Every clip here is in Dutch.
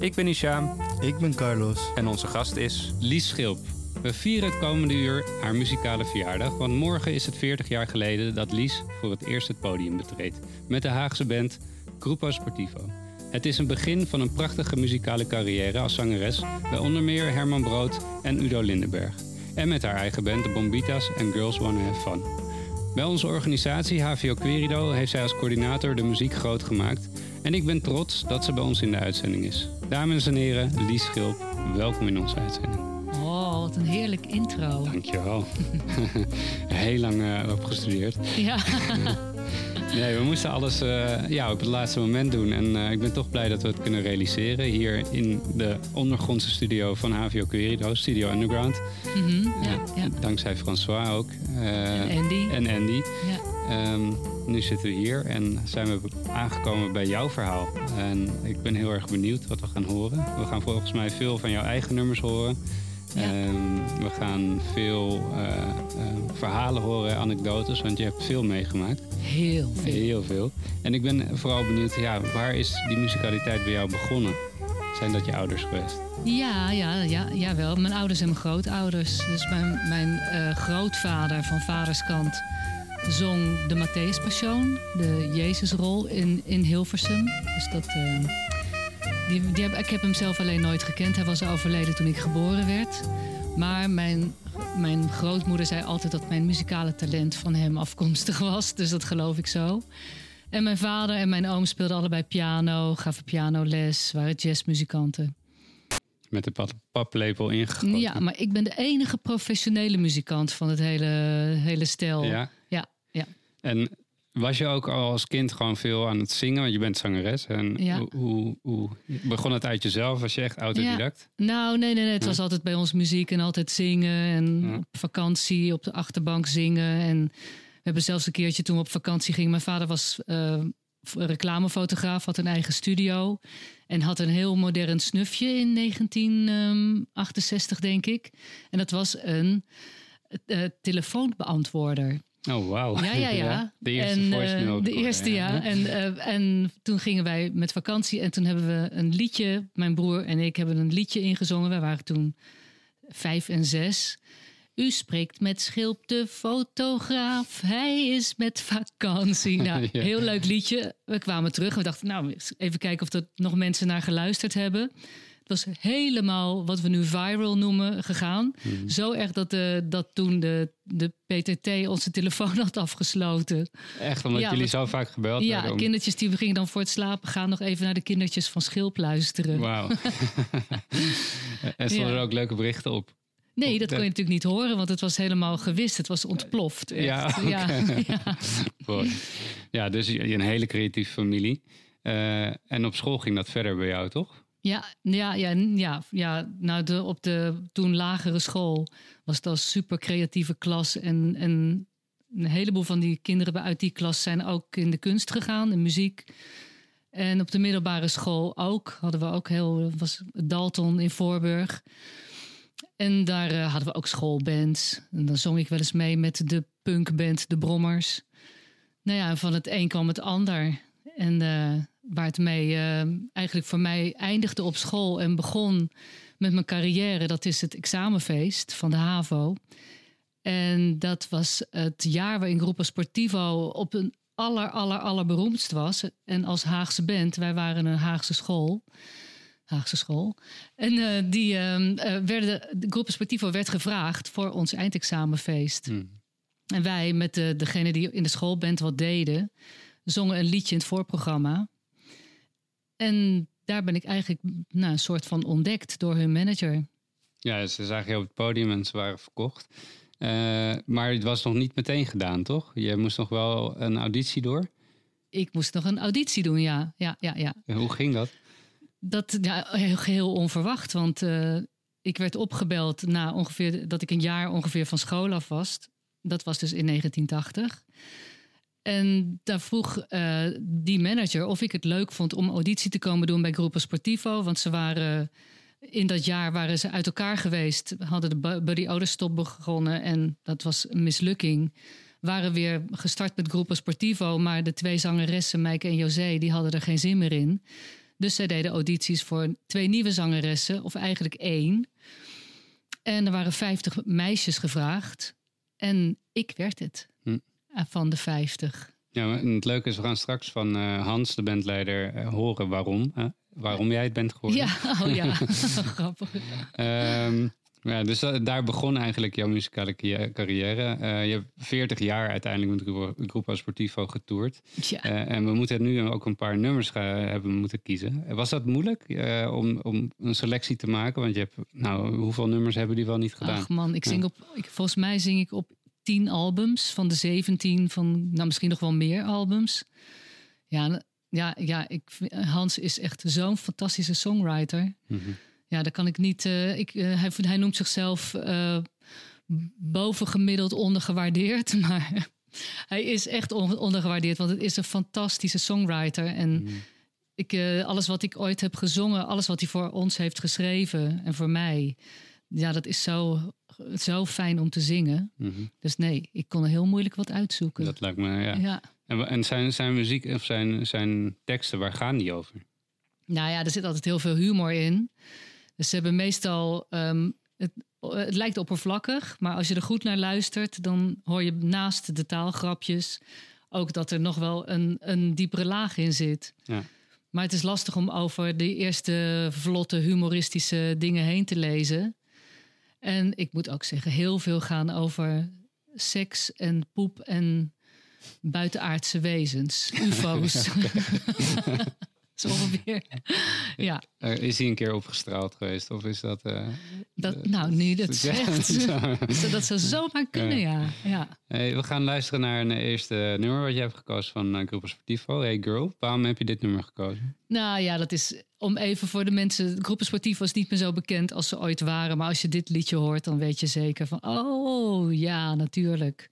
Ik ben Isham Ik ben Carlos. en onze gast is Lies Schilp. We vieren het komende uur haar muzikale verjaardag, want morgen is het 40 jaar geleden dat Lies voor het eerst het podium betreedt met de Haagse band Grupo Sportivo. Het is een begin van een prachtige muzikale carrière als zangeres bij onder meer Herman Brood en Udo Lindenberg. En met haar eigen band de Bombitas en Girls Wanna Have Fun. Bij onze organisatie HVO Querido heeft zij als coördinator de muziek groot gemaakt. En ik ben trots dat ze bij ons in de uitzending is. Dames en heren, Lies Schilp, welkom in onze uitzending. Oh, wat een heerlijk intro. Dankjewel. Heel lang eh, op gestudeerd. Ja, Nee, we moesten alles eh, ja, op het laatste moment doen. En eh, ik ben toch blij dat we het kunnen realiseren. Hier in de ondergrondse studio van HVO Querido, Studio Underground. mhm, ja, ja. Dankzij François ook. En Andy. En Andy. ja. Ehm, nu zitten we hier en zijn we aangekomen bij jouw verhaal. En ik ben heel erg benieuwd wat we gaan horen. We gaan volgens mij veel van jouw eigen nummers horen. Ja. Ehm, we gaan veel eh, eh, verhalen horen, anekdotes, want je hebt veel meegemaakt. Heel veel. Heel veel. En ik ben vooral benieuwd, ja, waar is die musicaliteit bij jou begonnen? Zijn dat je ouders geweest? Ja, ja, ja, jawel. Mijn ouders en mijn grootouders. Dus mijn, mijn eh, grootvader van vaderskant zong de Matthäus Passion, de Jezusrol in, in Hilversum. Dus dat, eh, die, die heb, ik heb hem zelf alleen nooit gekend. Hij was overleden toen ik geboren werd. Maar mijn, mijn grootmoeder zei altijd dat mijn muzikale talent van hem afkomstig was. Dus dat geloof ik zo. En mijn vader en mijn oom speelden allebei piano, gaven pianoles, waren jazzmuzikanten. Met de pap- paplepel ingegoten? Ja, maar ik ben de enige professionele muzikant van het hele, hele stel. Ja? En was je ook al als kind gewoon veel aan het zingen? Want je bent zangeres. En Ja. hoe, hoe, hoe begon het uit jezelf? Was je echt autodidact? Nou, nee, nee, nee. Het was altijd bij ons muziek en altijd zingen. En op vakantie op de achterbank zingen. En we hebben zelfs een keertje toen we op vakantie gingen. Mijn vader was eh, reclamefotograaf, had een eigen studio. En had een heel modern snufje in 1968, denk ik. En dat was een eh, telefoonbeantwoorder. Oh, wauw. Ja, ja, ja. De eerste en, eh, De eerste, ja. En, eh, en toen gingen wij met vakantie en toen hebben we een liedje. Mijn broer en ik hebben een liedje ingezongen. Wij waren toen vijf en zes. U spreekt met Schilp de fotograaf. Hij is met vakantie. Nou, Ja. heel leuk liedje. We kwamen terug en we dachten, nou, even kijken of er nog mensen naar geluisterd hebben. Het was helemaal wat we nu viral noemen gegaan. Mhm. Zo erg dat, de, dat toen de, de PTT onze telefoon had afgesloten. Echt, omdat Ja, jullie zo vaak gebeld Ja, werden? om- kindertjes die gingen dan voor het slapen gaan nog even naar de kindertjes van Schilp luisteren. Wauw. en stonden Ja. er ook leuke berichten op? Nee, dat kon je natuurlijk niet horen, want het was helemaal gewist. Het was ontploft. echt. Ja, ja, ja. Ja, dus een hele creatieve familie. Eh, en op school ging dat verder bij jou, toch? Ja, ja, ja, ja, ja. Nou, op de toen lagere school was al super creatieve klas. En, en een heleboel van die kinderen uit die klas zijn ook in de kunst gegaan, in muziek. En op de middelbare school ook. Hadden we ook heel, was Dalton in Voorburg. En daar eh, hadden we ook schoolbands. En dan zong ik wel eens mee met de punkband De Brommers. Nou ja, van het een kwam het ander. En eh, waar het mee eh, eigenlijk voor mij eindigde op school en begon met mijn carrière, dat is het examenfeest van de HAVO. En dat was het jaar waarin Groepa Sportivo op een aller, aller, allerberoemdst was. En als Haagse band, wij waren een Haagse school. Haagse school. En eh, die ehm, eh, werden, de Groepa Sportivo werd gevraagd voor ons eindexamenfeest. En wij, met de, degene die in de schoolband wat deden, zongen een liedje in het voorprogramma. En daar ben ik eigenlijk nou, een soort van ontdekt door hun manager. Ja, ze zagen je op het podium en ze waren verkocht. Eh, maar het was nog niet meteen gedaan, toch? Je moest nog wel een auditie door. Ik moest nog een auditie doen, ja. ja, ja, ja. Hoe ging dat? Dat ja, heel, heel onverwacht, want eh, ik werd opgebeld na ongeveer dat ik een jaar ongeveer van school af was. Dat was dus in 1980. En daar vroeg eh, die manager of ik het leuk vond om auditie te komen doen bij Groepen Sportivo. Want ze waren in dat jaar waren ze uit elkaar geweest. Hadden de Bu- Buddy Oderstop begonnen en dat was een mislukking. Waren weer gestart met Groepen Sportivo. Maar de twee zangeressen, Meike en José, die hadden er geen zin meer in. Dus zij deden audities voor twee nieuwe zangeressen, of eigenlijk één. En er waren 50 meisjes gevraagd. En ik werd het Hm. Eh, van de 50. Ja, maar het leuke is, we gaan straks van eh, Hans, de bandleider, eh, horen waarom. waarom jij het bent geworden. Ja, oh ja, grappig. Ehm, ja, dus da- daar begon eigenlijk jouw muzikale carrière. Je hebt 40 jaar uiteindelijk met Grupo Sportivo getoerd. Ja. Eh, en we moeten nu ook een paar nummers gaan, hebben moeten kiezen. Was dat moeilijk om, om een selectie te maken? Want je hebt, nou, hoeveel nummers hebben die wel niet gedaan? Ach man, ik zing op, ik, volgens mij zing ik op 10 albums van de 17 van, nou misschien nog wel meer albums. Ja, ja, ja ik, Hans is echt zo'n fantastische songwriter. Mhm. Ja, daar kan ik niet. eh, ik, eh, hij, hij noemt zichzelf eh, bovengemiddeld ondergewaardeerd, maar hij is echt on- ondergewaardeerd, want het is een fantastische songwriter. En Mhm. ik, alles wat ik ooit heb gezongen, alles wat hij voor ons heeft geschreven en voor mij, ja, dat is zo, zo fijn om te zingen. Mhm. Dus nee, ik kon er heel moeilijk wat uitzoeken. Dat lijkt me, ja. ja. En, en zijn, zijn muziek of zijn, zijn teksten, waar gaan die over? Nou ja, er zit altijd heel veel humor in. Dus ze hebben meestal. ehm, het, het lijkt oppervlakkig, maar als je er goed naar luistert, dan hoor je naast de taalgrapjes ook dat er nog wel een, een diepere laag in zit. Ja. Maar het is lastig om over de eerste vlotte humoristische dingen heen te lezen. En ik moet ook zeggen, heel veel gaan over seks en poep en buitenaardse wezens, UFO's. Zo ongeveer. Ja, Eh, is die een keer opgestraald geweest? Of is dat... eh, dat, nou, nu dat zegt. zo. Dat zou zomaar kunnen, ja. ja. Hey, we gaan luisteren naar een eerste nummer wat je hebt gekozen van uh, Sportivo. Hey Girl, waarom heb je dit nummer gekozen? Nou ja, dat is om even voor de mensen. Groepen Sportief was niet meer zo bekend als ze ooit waren. Maar als je dit liedje hoort, dan weet je zeker van. Oh ja, natuurlijk.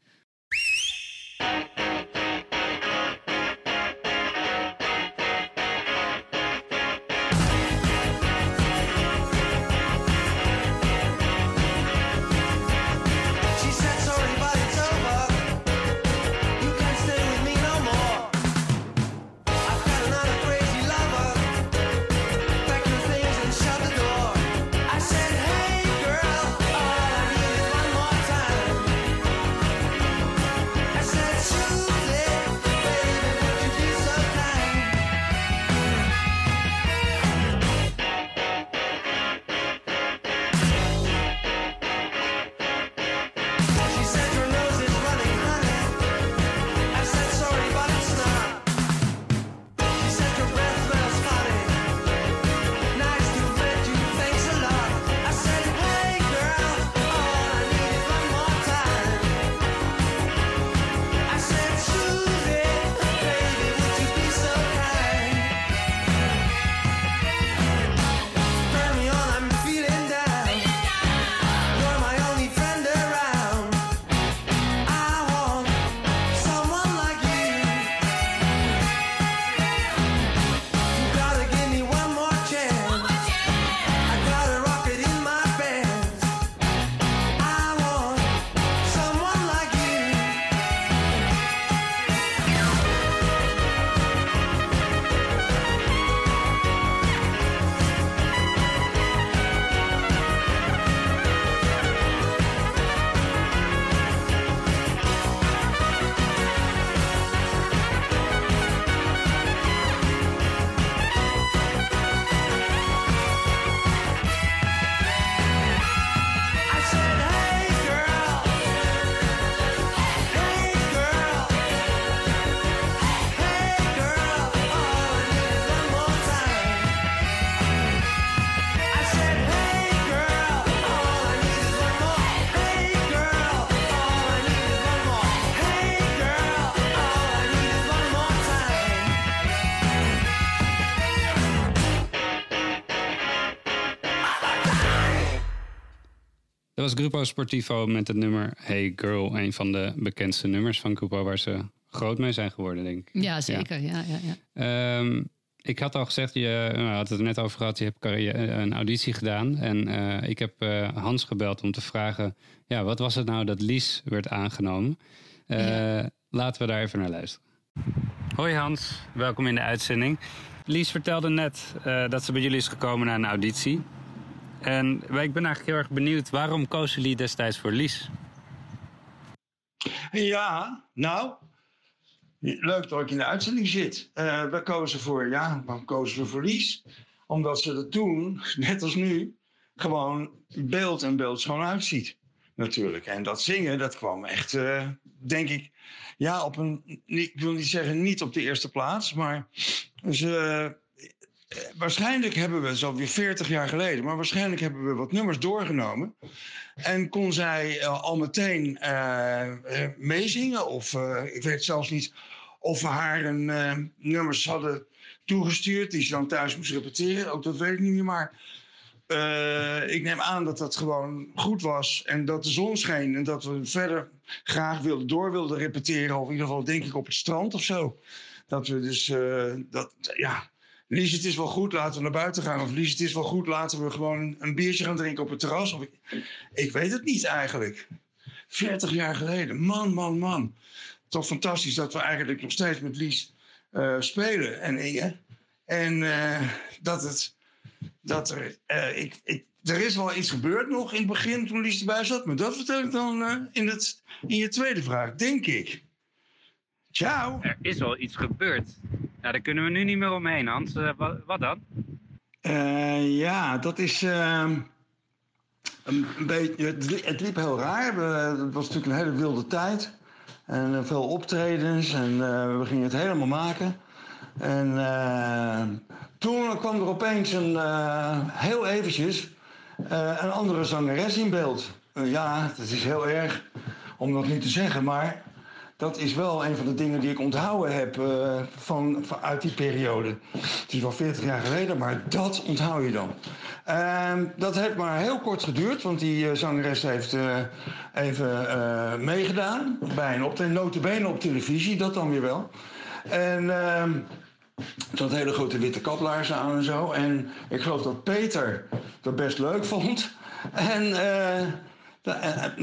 Dat was Grupo Sportivo met het nummer Hey Girl. Een van de bekendste nummers van Grupo waar ze groot mee zijn geworden, denk ik. Ja, zeker. Ja. Ja, ja, Ehm, ik had al gezegd, je nou, had het er net over gehad, je hebt carrière- een auditie gedaan. En eh, ik heb eh, Hans gebeld om te vragen, ja, wat was het nou dat Lies werd aangenomen? Eh, Laten we daar even naar luisteren. Hoi Hans, welkom in de uitzending. Lies vertelde net eh, dat ze bij jullie is gekomen naar een auditie. En ik ben eigenlijk heel erg benieuwd, waarom kozen jullie destijds voor Lies? Ja, nou, leuk dat ik in de uitzending zit. Eh, we kozen voor, ja, waarom kozen we voor Lies? Omdat ze er toen, net als nu, gewoon beeld en beeld schoon uitziet. Natuurlijk. En dat zingen, dat kwam echt, eh, denk ik, ja, op een, ik wil niet zeggen niet op de eerste plaats, maar ze, waarschijnlijk hebben we, zo weer 40 jaar geleden, maar waarschijnlijk hebben we wat nummers doorgenomen. En kon zij eh, al meteen eh, eh, meezingen. Of eh, ik weet zelfs niet of we haar een eh, nummers hadden toegestuurd die ze dan thuis moest repeteren. Ook dat weet ik niet meer. Maar eh, ik neem aan dat dat gewoon goed was. En dat de zon scheen. En dat we verder graag wilden, door wilden repeteren. Of in ieder geval denk ik op het strand of zo. Dat we dus, eh, dat, ja... Lies, het is wel goed, laten we naar buiten gaan. Of Lies, het is wel goed, laten we gewoon een biertje gaan drinken op het terras. Of ik, ik weet het niet eigenlijk. 40 jaar geleden. Man, man, man. Toch fantastisch dat we eigenlijk nog steeds met Lies eh, spelen en Inge. En eh, dat het. Dat er, eh, ik, ik, er is wel iets gebeurd nog in het begin toen Lies erbij zat. Maar dat vertel ik dan eh, in, het, in je tweede vraag, denk ik. Ciao. Er is wel iets gebeurd. Nou, daar kunnen we nu niet meer omheen, Hans. Eh, wat, wat dan? Eh, ja, dat is ehm, een, beetje. Het, het liep heel raar. We, het was natuurlijk een hele wilde tijd. En eh, veel optredens. En we gingen het helemaal maken. En toen kwam er opeens een, heel eventjes een andere zangeres in beeld. Ja, dat is heel erg om dat niet te zeggen, maar dat is wel een van de dingen die ik onthouden heb eh, van, uit die periode. Het is wel 40 jaar geleden, maar dat onthoud je dan. Ehm, dat heeft maar heel kort geduurd, want die eh, zangeres heeft eh, even meegedaan bij een optreden, notabene op televisie, dat dan weer wel. En ehm ze had hele grote witte kaplaarzen aan en zo. En ik geloof dat Peter dat best leuk vond. En,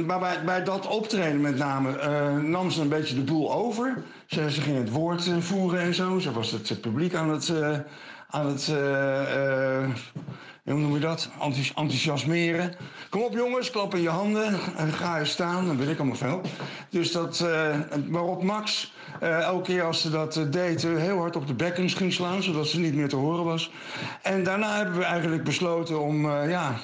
maar bij, dat optreden met name eh, nam ze een beetje de boel over. Ze, ze ging het woord eh, voeren en zo. Ze was het, het publiek aan het, eh, aan het eh, eh, hoe noem je dat? Enthous- enthousiasmeren. Kom op jongens, klap in je handen. En ga je staan, dan weet ik allemaal veel. Dus dat, eh, waarop Max eh, elke keer als ze dat eh, deed... eh, heel hard op de bekkens ging slaan, zodat ze niet meer te horen was. En daarna hebben we eigenlijk besloten om, eh, ja...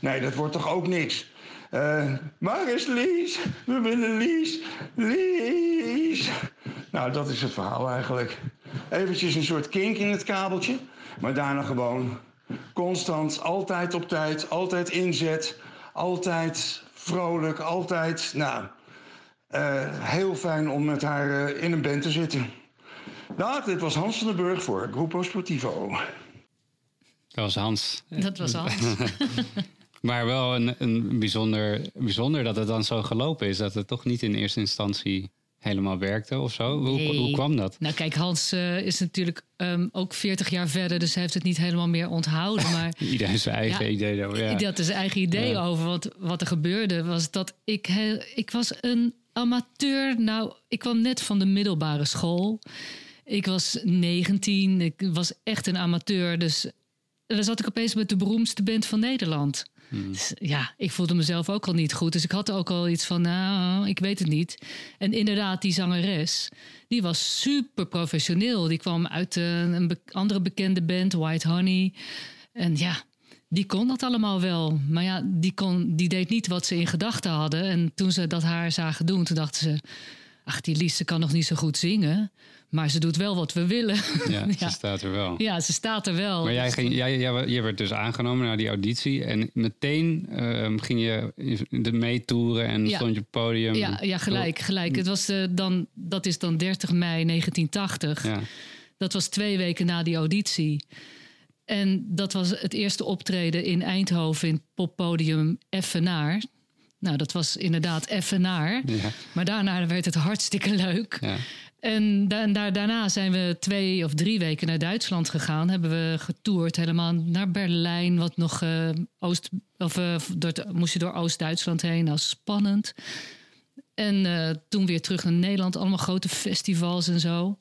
Nee, dat wordt toch ook niks. Eh, waar is Lies? We willen Lies. Lies. Nou, dat is het verhaal eigenlijk. Eventjes een soort kink in het kabeltje. Maar daarna gewoon constant, altijd op tijd, altijd inzet. Altijd vrolijk, altijd... Nou, eh, heel fijn om met haar eh, in een band te zitten. Nou, dit was Hans van den Burg voor Grupo Sportivo. Dat was Hans. Dat was Hans. Maar wel een, een bijzonder, bijzonder dat het dan zo gelopen is. Dat het toch niet in eerste instantie helemaal werkte of zo. Hoe, Nee. hoe kwam dat? Nou, kijk, Hans eh, is natuurlijk ehm, ook 40 jaar verder, dus hij heeft het niet helemaal meer onthouden. Maar Iedereen zijn eigen Ja, idee daarover. Ja. Had dus zijn eigen idee Ja. over wat, wat er gebeurde. Was dat ik, ik was een amateur. Nou, ik kwam net van de middelbare school. Ik was 19. Ik was echt een amateur. Dus dan zat ik opeens met de beroemdste band van Nederland. Dus, ja, ik voelde mezelf ook al niet goed. Dus ik had ook al iets van, nou, ik weet het niet. En inderdaad, die zangeres, die was super professioneel. Die kwam uit eh, een andere bekende band, White Honey. En ja, die kon dat allemaal wel. Maar ja, die, kon, die deed niet wat ze in gedachten hadden. En toen ze dat haar zagen doen, dachten ze... ach, die Lies, kan nog niet zo goed zingen. Maar ze doet wel wat we willen. Ja, ze staat er wel. Ja, ze staat er wel. Maar jij, ging, jij, jij, jij werd dus aangenomen naar die auditie. En meteen ehm, ging je de meetoeren en Ja. stond je op het podium. Ja, ja gelijk, gelijk. Het was, eh, dan, dat is dan 30 mei 1980. Ja. Dat was twee weken na die auditie. En dat was het eerste optreden in Eindhoven in poppodium Effenaar. Nou, dat was inderdaad even naar. Ja. Maar daarna werd het hartstikke leuk. Ja. En da- da- daarna zijn we twee of drie weken naar Duitsland gegaan. Hebben we getoerd helemaal naar Berlijn. Wat nog eh, Oost, of, eh, door moest je door Oost-Duitsland heen. Dat was spannend. En eh, toen weer terug naar Nederland. Allemaal grote festivals en zo.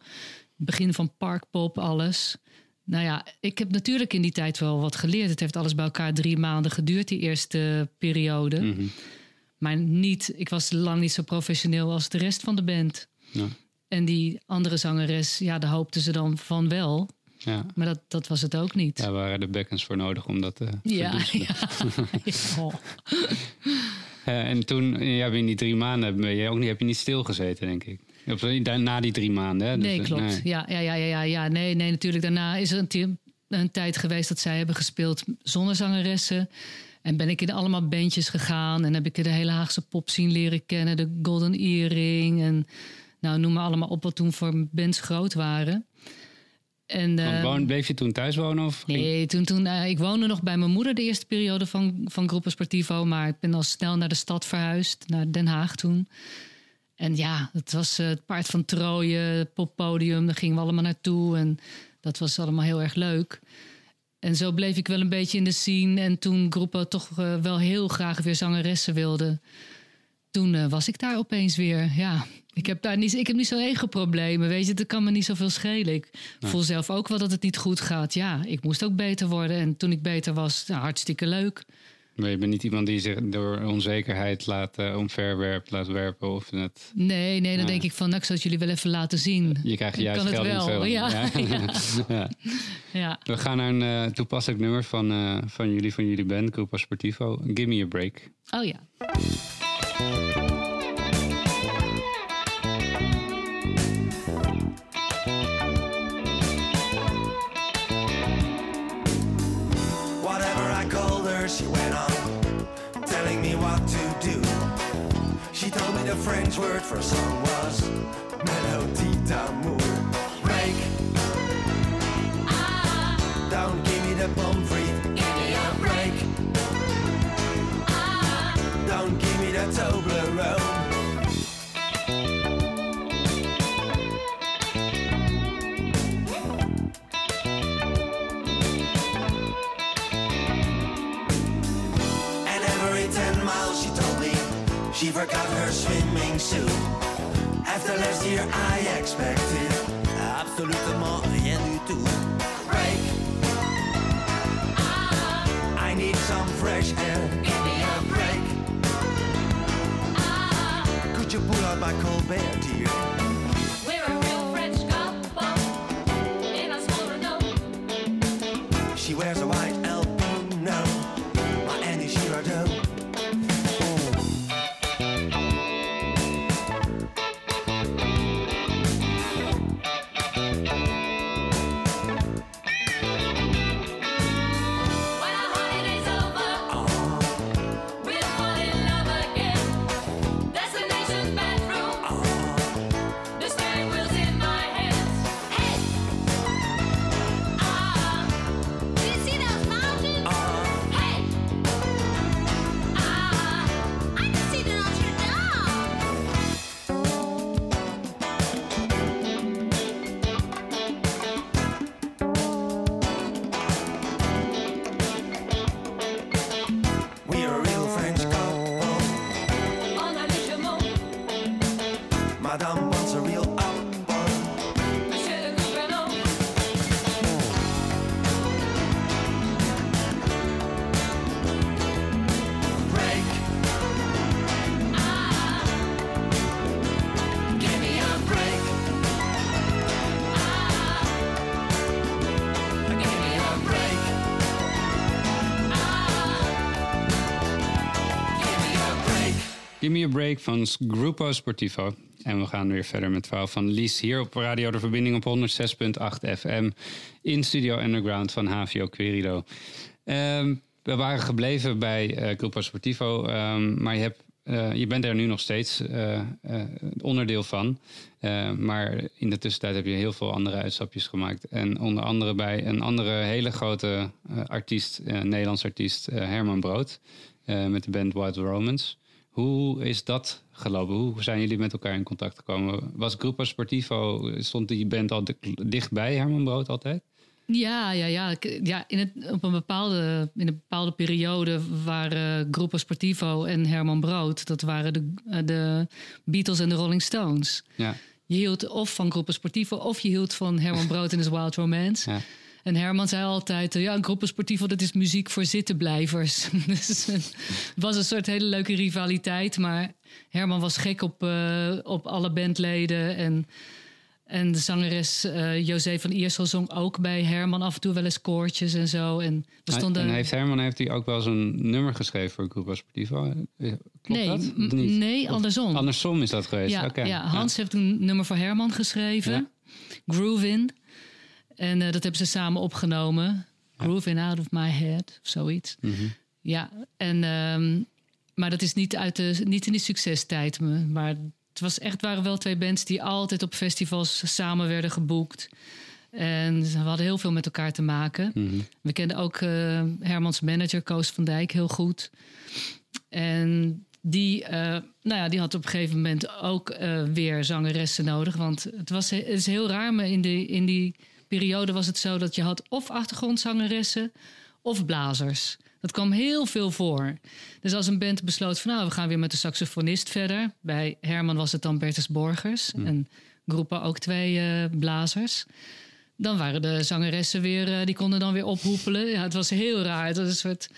Begin van Parkpop, alles. Nou ja, ik heb natuurlijk in die tijd wel wat geleerd. Het heeft alles bij elkaar drie maanden geduurd, die eerste periode. Mhm. Maar niet, ik was lang niet zo professioneel als de rest van de band. Ja. En die andere zangeres, ja, daar hoopten ze dan van wel. Ja. Maar dat, dat was het ook niet. Daar waren de bekkens voor nodig om dat te Ja, ja. Ja. Oh. Eh, en toen, ja, in die drie maanden ben je ook niet, heb je niet stilgezeten, denk ik. Eh, na die drie maanden, hè? Dus, Nee, eh, klopt. nee. Ja, ja, ja, ja, ja. Nee, nee, natuurlijk. Daarna is er een, een tijd geweest dat zij hebben gespeeld zonder zangeressen. En ben ik in allemaal bandjes gegaan. En heb ik de hele Haagse pop zien leren kennen. De Golden Earring. En nou, noem maar allemaal op wat toen voor bands groot waren. En, eh, woon- bleef je toen thuis wonen? Of Nee, toen, toen, eh, ik woonde nog bij mijn moeder de eerste periode van, van Groepen Sportivo. Maar ik ben al snel naar de stad verhuisd, naar Den Haag toen. En ja, het was eh, het paard van Troje, poppodium. Daar gingen we allemaal naartoe. En dat was allemaal heel erg leuk. En zo bleef ik wel een beetje in de scene. En toen groepen toch eh, wel heel graag weer zangeressen wilden. Toen was ik daar opeens weer. Ja, ik heb daar niet, ik heb niet zo'n ego-problemen. Weet je, dat kan me niet zoveel schelen. Ik voel zelf ook wel dat het niet goed gaat. Ja, ik moest ook beter worden. En toen ik beter was, nou, hartstikke leuk. Maar je bent niet iemand die zich door onzekerheid laat uh, omverwerpen, laat werpen of net... Nee, nee, dan Ja. denk ik van, nou, ik zal het jullie wel even laten zien. Je krijgt juist kan het geld in wel, veel. ja. Ja. We gaan naar een eh, toepasselijk nummer van, eh, van jullie, van jullie band, Grupo Sportivo. Give me a break. Oh ja. Whatever I called her, she went on telling me what to do. She told me the French word for song was melody d'amour. She forgot her swimming suit. After last year I expected absolument rien du tout. Break. Ah, I need some fresh air. Give me a break. Ah, Could you pull out my Colbert Break van Grupo Sportivo. En we gaan weer verder met verhaal van Lies hier op Radio De Verbinding op 106.8 FM. In Studio Underground van HVO Querido. Ehm, we waren gebleven bij eh Grupo Sportivo, ehm, maar je, hebt, eh, je bent er nu nog steeds eh, onderdeel van. Eh, maar in de tussentijd heb je heel veel andere uitstapjes gemaakt. En onder andere bij een andere hele grote artiest, Nederlands artiest, Herman Brood. met de band Wild Romans. Hoe is dat gelopen? Hoe zijn jullie met elkaar in contact gekomen? Was Gruppo Sportivo, stond die band al di- dichtbij Herman Brood altijd? Ja, ja, ja. Ja in het, op een bepaalde, in een bepaalde periode waren Gruppo Sportivo en Herman Brood... dat waren de, de Beatles en de Rolling Stones. Ja, Je hield of van Gruppo Sportivo of je hield van Herman Brood en his Wild Romance. ja. En Herman zei altijd, eh, ja, een Gruppo Sportivo, dat is muziek voor zittenblijvers. dus het was een soort hele leuke rivaliteit. Maar Herman was gek op, eh, op alle bandleden. En, en de zangeres eh José van Iersel zong ook bij Herman af en toe wel eens koortjes en zo. En we stonden... En heeft Herman heeft hij ook wel zo'n nummer geschreven voor Gruppo Sportivo? Eh, Klopt nee, dat? nee, Of andersom. Andersom is dat geweest? Ja, ja, Hans heeft een nummer voor Herman geschreven. Ja. Groove In. En eh, dat hebben ze samen opgenomen. Groove In Out of My Head, of zoiets. Mhm. Ja, en, ehm, maar dat is niet, uit de, niet in die succestijd. me- Maar het was echt, waren wel twee bands die altijd op festivals samen werden geboekt. En we hadden heel veel met elkaar te maken. Mhm. We kenden ook eh, Hermans manager, Koos van Dijk, heel goed. En die, eh, nou ja, die had op een gegeven moment ook weer zangeressen nodig. Want het, was, het is heel raar, maar in, de, in die periode was het zo dat je had of achtergrondzangeressen of blazers. Dat kwam heel veel voor. Dus als een band besloot van nou, we gaan weer met de saxofonist verder. Bij Herman was het dan Bertus Borgers. En groepen ook twee eh, blazers. Dan waren de zangeressen weer, eh, die konden dan weer ophoepelen. Ja, het was heel raar. Het was een soort,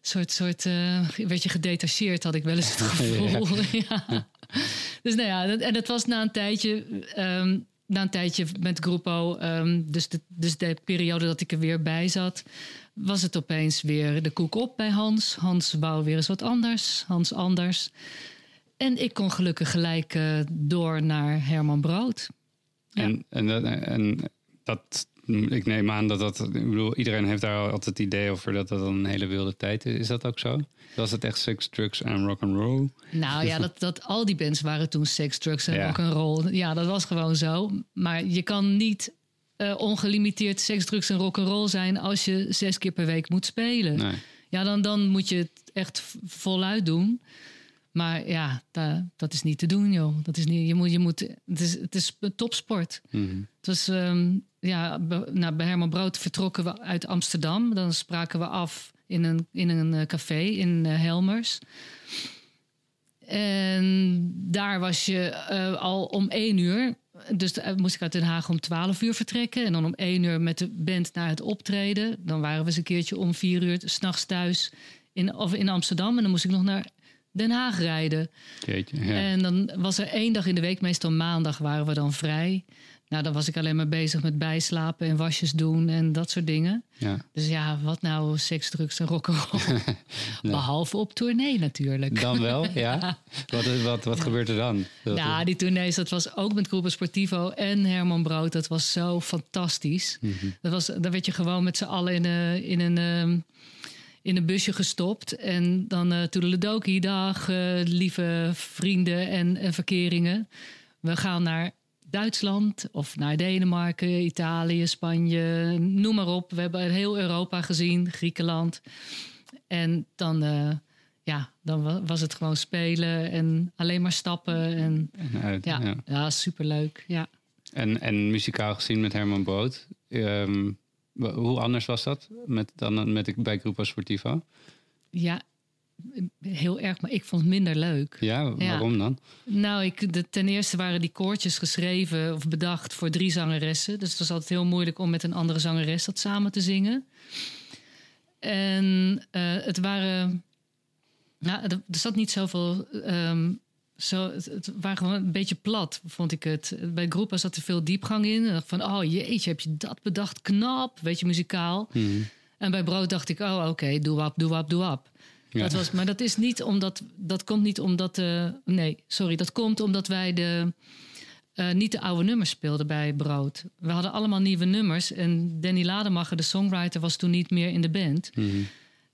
soort, soort eh, werd je gedetacheerd, had ik wel eens het gevoel. ja. Dus nou ja, dat, en dat was na een tijdje, ehm, na een tijdje met Groepo, ehm, dus, de, dus de periode dat ik er weer bij zat, was het opeens weer de koek op bij Hans. Hans wou weer eens wat anders, Hans anders. En ik kon gelukkig gelijk eh, door naar Herman Brood. Ja. En, en, en dat, ik neem aan dat dat, ik bedoel, iedereen heeft daar altijd het idee over dat dat een hele wilde tijd is. Is dat ook zo? Was het echt sex, drugs en rock and roll? Nou ja, dat, dat, al die bands waren toen seks, drugs en Ja. rock'n'roll. Ja, dat was gewoon zo. Maar je kan niet eh, ongelimiteerd seks, drugs en rock'n'roll zijn als je zes keer per week moet spelen. Nee. Ja, dan, dan moet je het echt voluit doen. Maar ja, da- dat is niet te doen, joh. Dat is niet, je moet, je moet, het, is, het is topsport. Mhm. Het was, ehm, ja, be- nou, bij Herman Brood vertrokken we uit Amsterdam. Dan spraken we af in een, in een eh, café in eh, Helmers. En daar was je eh, al om één uur. Dus eh, moest ik uit Den Haag om twaalf uur vertrekken. En dan om één uur met de band naar het optreden. Dan waren we eens een keertje om vier uur s'nachts thuis in, of in Amsterdam. En dan moest ik nog naar Den Haag rijden. Jeetje, ja. En dan was er één dag in de week, meestal maandag, waren we dan vrij. Nou, dan was ik alleen maar bezig met bijslapen en wasjes doen en dat soort dingen. ja. Dus ja, wat nou seks, drugs en rock'n'roll? Behalve op tournee natuurlijk. Dan wel, ja. Wat, wat, wat gebeurt er dan? Dat- Nou, die tournees, dat was ook met Groepen Sportivo en Herman Brood. Dat was zo fantastisch. dat was, daar werd je gewoon met z'n allen in, een in, een, ehm, in een busje gestopt. En dan uh, toedeledokie dag, eh, lieve vrienden en, en verkeringen. We gaan naar Duitsland of naar Denemarken, Italië, Spanje, noem maar op. We hebben heel Europa gezien, Griekenland. En dan, eh, ja, dan wa- was het gewoon spelen en alleen maar stappen. En, En uit, ja, ja. ja. superleuk. Ja. En, en muzikaal gezien met Herman Brood. ehm, hoe anders was dat met, dan met, bij Grupo Sportivo? ja, heel erg, maar ik vond het minder leuk. Ja, waarom dan? Nou, ik, de, ten eerste waren die koortjes geschreven of bedacht voor drie zangeressen. Dus het was altijd heel moeilijk om met een andere zangeres dat samen te zingen. En eh, het waren. Nou, er, er zat niet zoveel. ehm, zo, het, waren gewoon een beetje plat, vond ik het. Bij Groepa zat er veel diepgang in. Van, oh jeetje, heb je dat bedacht? Knap, weet je, muzikaal. Mhm. En bij Brood dacht ik, oh oké, doe wap, doe wap, doe wap. Ja. Dat was, maar dat is niet omdat. Dat komt niet omdat. eh, nee, sorry. Dat komt omdat wij de. eh, niet de oude nummers speelden bij Brood. We hadden allemaal nieuwe nummers. En Danny Lademacher, de songwriter, was toen niet meer in de band. Mhm.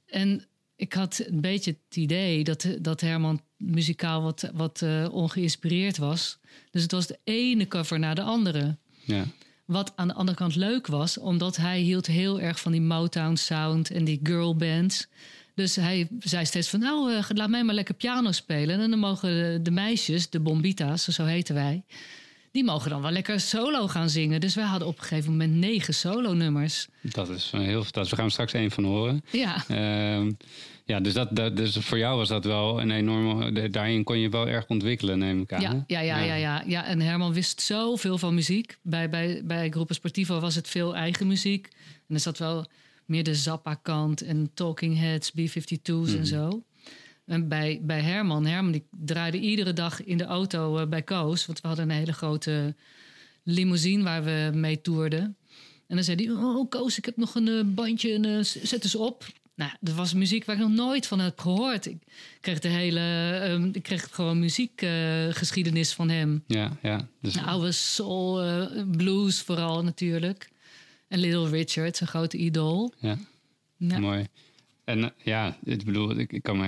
En ik had een beetje het idee dat, dat Herman muzikaal wat, wat eh, ongeïnspireerd was. Dus het was de ene cover na de andere. Ja. Wat aan de andere kant leuk was, omdat hij hield heel erg van die Motown sound en die girl bands. Dus hij zei steeds van, nou, eh, laat mij maar lekker piano spelen. En dan mogen de, de meisjes, de bombita's, zo heten wij... die mogen dan wel lekker solo gaan zingen. Dus wij hadden op een gegeven moment negen solo-nummers. Dat is heel fantastisch. We gaan straks één van horen. Ja, Ehm, ja, dus, dat, dat, dus voor jou was dat wel een enorme... Daarin kon je wel erg ontwikkelen, neem ik aan. ja, ja, ja, ja, ja, ja. En Herman wist zoveel van muziek. Bij, bij, bij Groepen Sportivo was het veel eigen muziek. En er zat wel meer de Zappa-kant en Talking Heads, B-52's en zo. En bij, bij Herman, Herman die draaide iedere dag in de auto eh, bij Koos. Want we hadden een hele grote limousine waar we mee toerden. En dan zei hij, oh Koos, ik heb nog een eh, bandje, en, eh, zet eens op. Nou, dat was muziek waar ik nog nooit van heb gehoord. Ik kreeg de hele, ehm, ik kreeg gewoon muziekgeschiedenis van hem. Ja, ja. Dus, Nou, oude soul, blues vooral natuurlijk. En Little Richard, zijn grote idool. ja. Ja. Mooi. En eh, ja, ik bedoel, ik, ik kan me,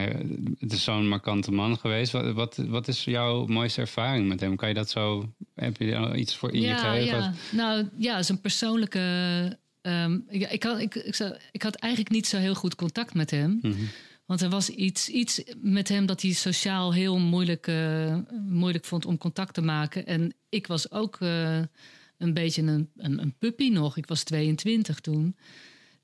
het is zo'n markante man geweest. Wat, wat, wat is jouw mooiste ervaring met hem? Kan je dat zo, heb je iets voor in je ja, geheugen? ja. Nou ja, zijn persoonlijke. ehm, ik, ik, had, ik, ik, zou- ik had eigenlijk niet zo heel goed contact met hem. Mhm. Want er was iets, iets met hem dat hij sociaal heel moeilijk, eh, moeilijk vond om contact te maken. En ik was ook eh, een beetje een, een, een puppy nog. Ik was 22 toen.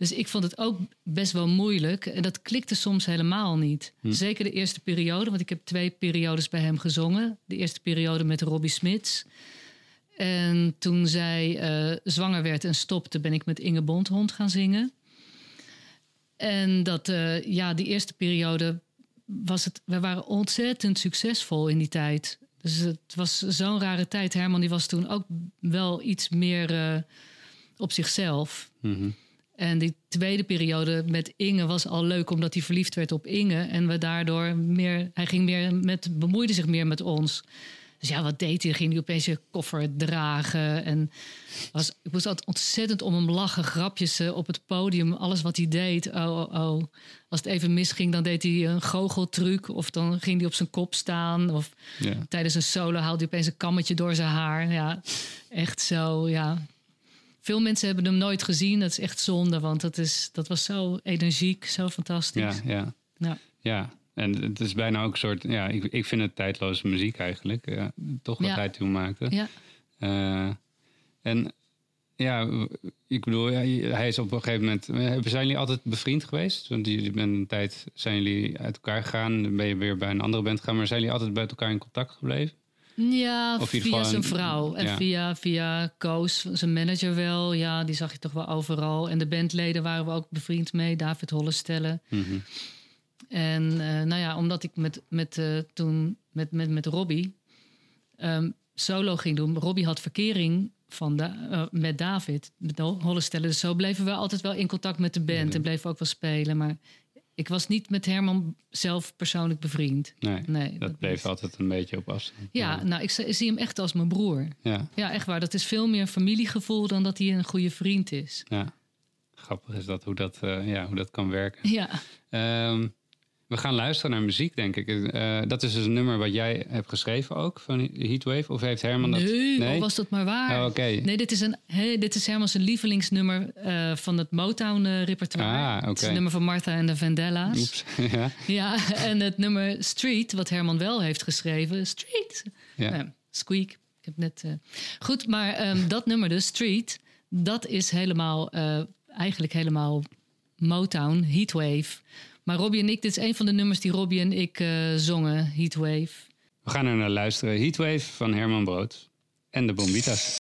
Dus ik vond het ook best wel moeilijk. En dat klikte soms helemaal niet. Zeker de eerste periode, want ik heb twee periodes bij hem gezongen. De eerste periode met Robbie Smits. En toen zij eh, zwanger werd en stopte, ben ik met Inge Bondhond gaan zingen. En dat, eh, ja, die eerste periode was het. We waren ontzettend succesvol in die tijd. Dus het was zo'n rare tijd. Herman die was toen ook wel iets meer eh, op zichzelf. Mhm. En die tweede periode met Inge was al leuk omdat hij verliefd werd op Inge. En we daardoor meer, hij ging meer met, bemoeide zich meer met ons. Dus ja, wat deed hij? Ging hij opeens je koffer dragen. En was, ik moest altijd ontzettend om hem lachen. Grapjes eh, op het podium. Alles wat hij deed. Oh, oh, oh. Als het even misging, dan deed hij een goocheltruc. Of dan ging hij op zijn kop staan. Of Ja. tijdens een solo haalde hij opeens een kammetje door zijn haar. Ja, echt zo, ja. Veel mensen hebben hem nooit gezien. Dat is echt zonde, want dat, is, dat was zo energiek, zo fantastisch. Ja, ja. Ja. Ja, en het is bijna ook een soort... Ja, ik, ik vind het tijdloze muziek eigenlijk. Ja, toch wat Ja. hij toen maakte. Ja. Eh, en ja, ik bedoel, hij is op een gegeven moment... eh, Zijn jullie altijd bevriend geweest? Want jullie bent een tijd zijn jullie uit elkaar gegaan. Dan ben je weer bij een andere band gegaan. Maar zijn jullie altijd bij elkaar in contact gebleven? Ja, via zijn vrouw. En ja. via, via Koos, zijn manager wel. Ja, die zag je toch wel overal. En de bandleden waren we ook bevriend mee. David Hollestelle. Mhm. En eh, nou ja, omdat ik met, met, eh, toen met, met, met Robbie ehm, solo ging doen. Robbie had verkering van da- eh, met David, met Hollestelle. Dus zo bleven we altijd wel in contact met de band. En bleven we ook wel spelen. Maar ik was niet met Herman zelf persoonlijk bevriend. Nee, Nee, dat bleef niet. altijd een beetje op afstand. Ja, nou, ik, zie- ik zie hem echt als mijn broer. Ja, Ja, echt waar. Dat is veel meer een familiegevoel dan dat hij een goede vriend is. ja. Grappig is dat hoe dat, eh, ja, hoe dat kan werken. Ja, Ehm, we gaan luisteren naar muziek, denk ik. Eh, dat is dus een nummer wat jij hebt geschreven ook, van Heatwave? Of heeft Herman dat... nee, was dat maar waar. Oh. Nee, dit is, een, dit is Herman's lievelingsnummer eh, van het Motown-repertoire. Ah, Het is een nummer van Martha en de Vandellas. Oeps, ja. Ja, en het nummer Street, wat Herman wel heeft geschreven. Street. Ja. Nou, squeak. Ik heb net... eh, Goed, maar ehm, dat nummer dus, Street... dat is helemaal, eh, eigenlijk helemaal Motown, Heatwave. Maar Robbie en ik, dit is een van de nummers die Robbie en ik eh, zongen, Heatwave. We gaan er naar luisteren. Heatwave van Herman Brood en de Bombitas.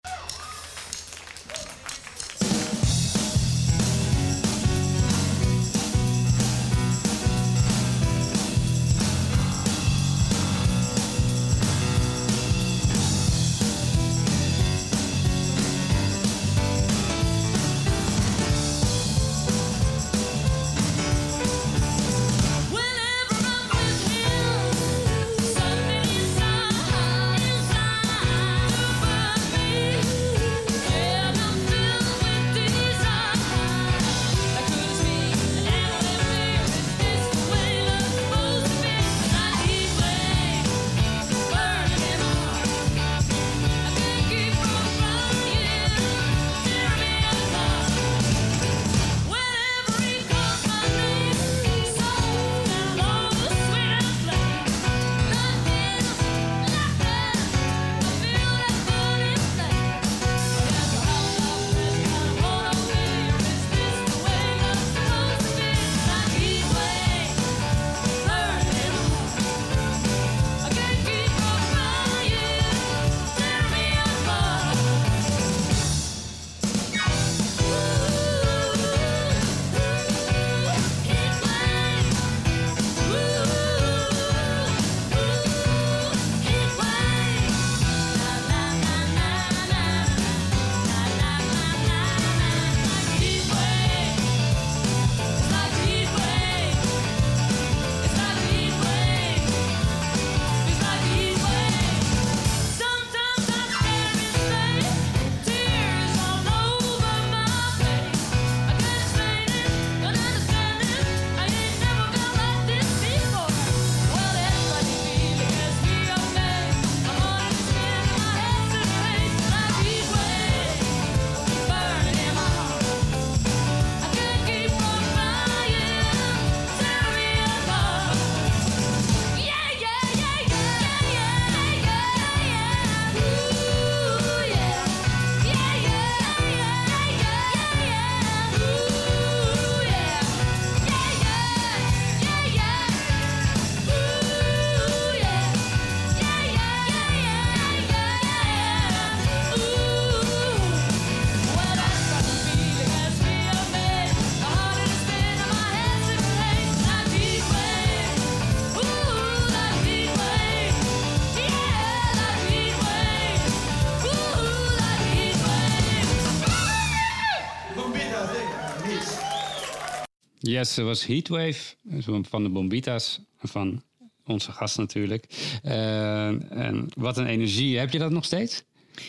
Er was Heatwave van de Bombita's. Van onze gast natuurlijk. Eh, en wat een energie. Heb je dat nog steeds?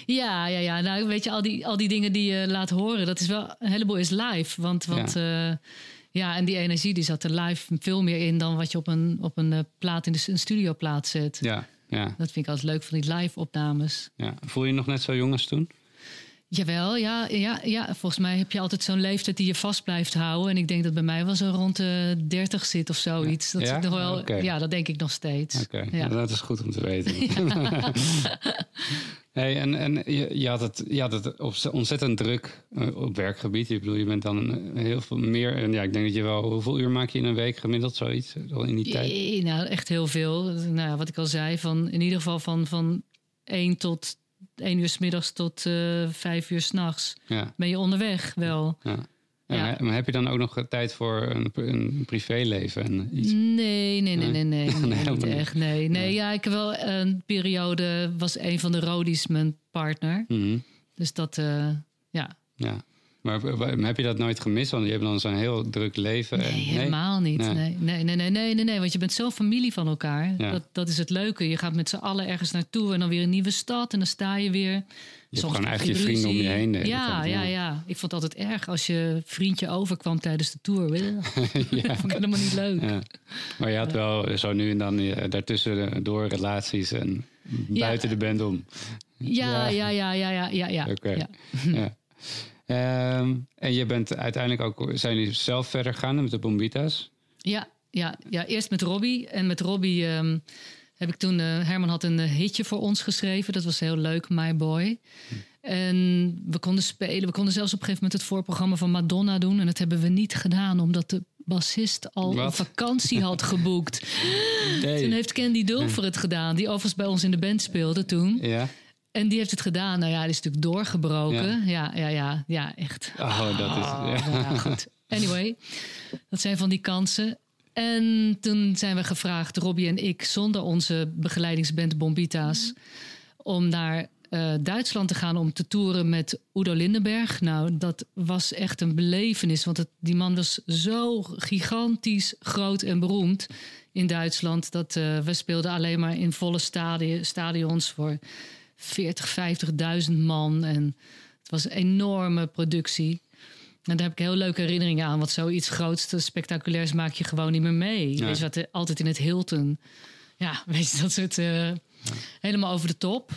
Ja, ja, ja. Nou, weet je, al die, al die dingen die je laat horen, dat is wel een heleboel is live. Want, want ja. ja, en die energie die zat er live veel meer in dan wat je op een, op een eh, plaat in de een studioplaat zet. Ja, ja. Dat vind ik altijd leuk van die live opnames. ja. Voel je je nog net zo jong als toen? Jawel, ja, ja, ja. Volgens mij heb je altijd zo'n leeftijd die je vast blijft houden. En ik denk dat bij mij wel zo rond de 30 zit of zoiets. Dat Ja? ik nog wel, ja, dat denk ik nog steeds. Oké, Ja. dat is goed om te weten. hey, en en je, je had het, je had het op, ontzettend druk eh, op werkgebied. Ik bedoel, je bent dan eh, heel veel meer. En ja, ik denk dat je wel. Hoeveel uur maak je in een week gemiddeld zoiets? In die tijd? Jee, nou, echt heel veel. Nou, ja, wat ik al zei, van, in ieder geval van, van 1 tot 1 uur s middags tot eh 5 uur s'nachts. Ja. Ben je onderweg wel? ja. Maar heb je dan ook nog tijd voor een, een privéleven en iets? Nee, nee, nee, nee, nee. nee, Nee, helemaal niet niet. echt. Nee, nee, ja, ik heb wel een periode, was een van de Rodies mijn partner. Mhm. Dus dat, eh, ja. Ja. Maar heb je dat nooit gemist? Want je hebt dan zo'n heel druk leven. en- Nee, helemaal niet. Nee. Nee. Nee, nee, nee, nee, nee, nee, want je bent zo familie van elkaar. Ja. Dat, dat is het leuke. Je gaat met z'n allen ergens naartoe en dan weer een nieuwe stad en dan sta je weer. Je hebt gewoon echt je vrienden om je heen Ja, ja, ja. ja. Ik vond het altijd erg als je vriendje overkwam tijdens de tour. ja. vond ik helemaal niet leuk. Ja. Maar je had wel zo nu en dan eh, daartussen door relaties en buiten de band om. Ja, ja, ja, ja, ja, ja, ja. Oké. ja. Ehm, en je bent uiteindelijk ook, zijn jullie zelf verder gegaan met de Bombita's? Ja, ja, ja, eerst met Robbie. En met Robbie ehm, heb ik toen... eh, Herman had een eh, hitje voor ons geschreven. Dat was heel leuk, My Boy. En we konden spelen. We konden zelfs op een gegeven moment het voorprogramma van Madonna doen. En dat hebben we niet gedaan, omdat de bassist al Wat? een vakantie had geboekt. Toen heeft Candy Dulfer het gedaan. Die overigens bij ons in de band speelde toen. Ja? En die heeft het gedaan. Nou ja, die is natuurlijk doorgebroken. Ja, ja, ja, ja, echt. Oh, dat is... Oh, ja. nou ja, goed. Anyway, dat zijn van die kansen. En toen zijn we gevraagd, Robbie en ik, zonder onze begeleidingsband Bombita's, om naar eh, Duitsland te gaan om te toeren met Udo Lindenberg. Nou, dat was echt een belevenis, want het, die man was zo gigantisch groot en beroemd in Duitsland dat eh, we speelden alleen maar in volle stadi- stadions voor 40, 50.000 man. En het was een enorme productie. En daar heb ik heel leuke herinneringen aan. Want zoiets groots, spectaculairs maak je gewoon niet meer mee. Ja. Weet je wat, altijd in het Hilton. Ja, weet je, dat soort... eh, Helemaal over de top.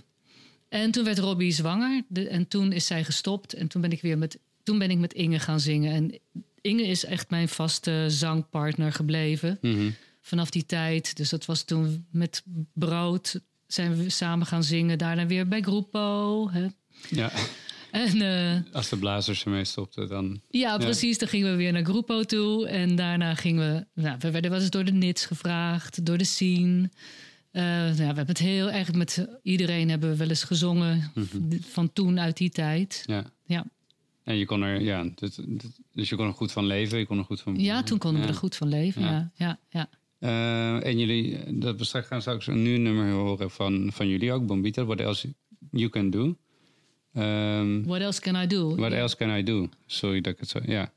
En toen werd Robbie zwanger. De- en toen is zij gestopt. En toen ben ik weer met, toen ben ik met Inge gaan zingen. En Inge is echt mijn vaste zangpartner gebleven. Mhm. Vanaf die tijd. Dus dat was toen met Brood zijn we samen gaan zingen. Daarna weer bij Groepo. Hè. ja. En eh, Als de blazers ermee stopten, dan... ja, precies. Dan gingen we weer naar Groepo toe. En daarna gingen we... Nou, we werden wel eens door de Nits gevraagd. Door de scene. Eh, nou, we hebben het heel erg met iedereen hebben we wel eens gezongen. Van toen, uit die tijd. Ja. Ja, En je kon er, ja, dus, dus je kon er goed van leven. Je kon er goed van... ja toen konden we er goed van leven. Ja. Ja, ja, Eh, en jullie, dat we straks gaan straks nu een nummer horen van, van jullie ook, Bombita. What else you can do. Ehm, What else can I do? what else can I do? Sorry dat ik het zo, ja.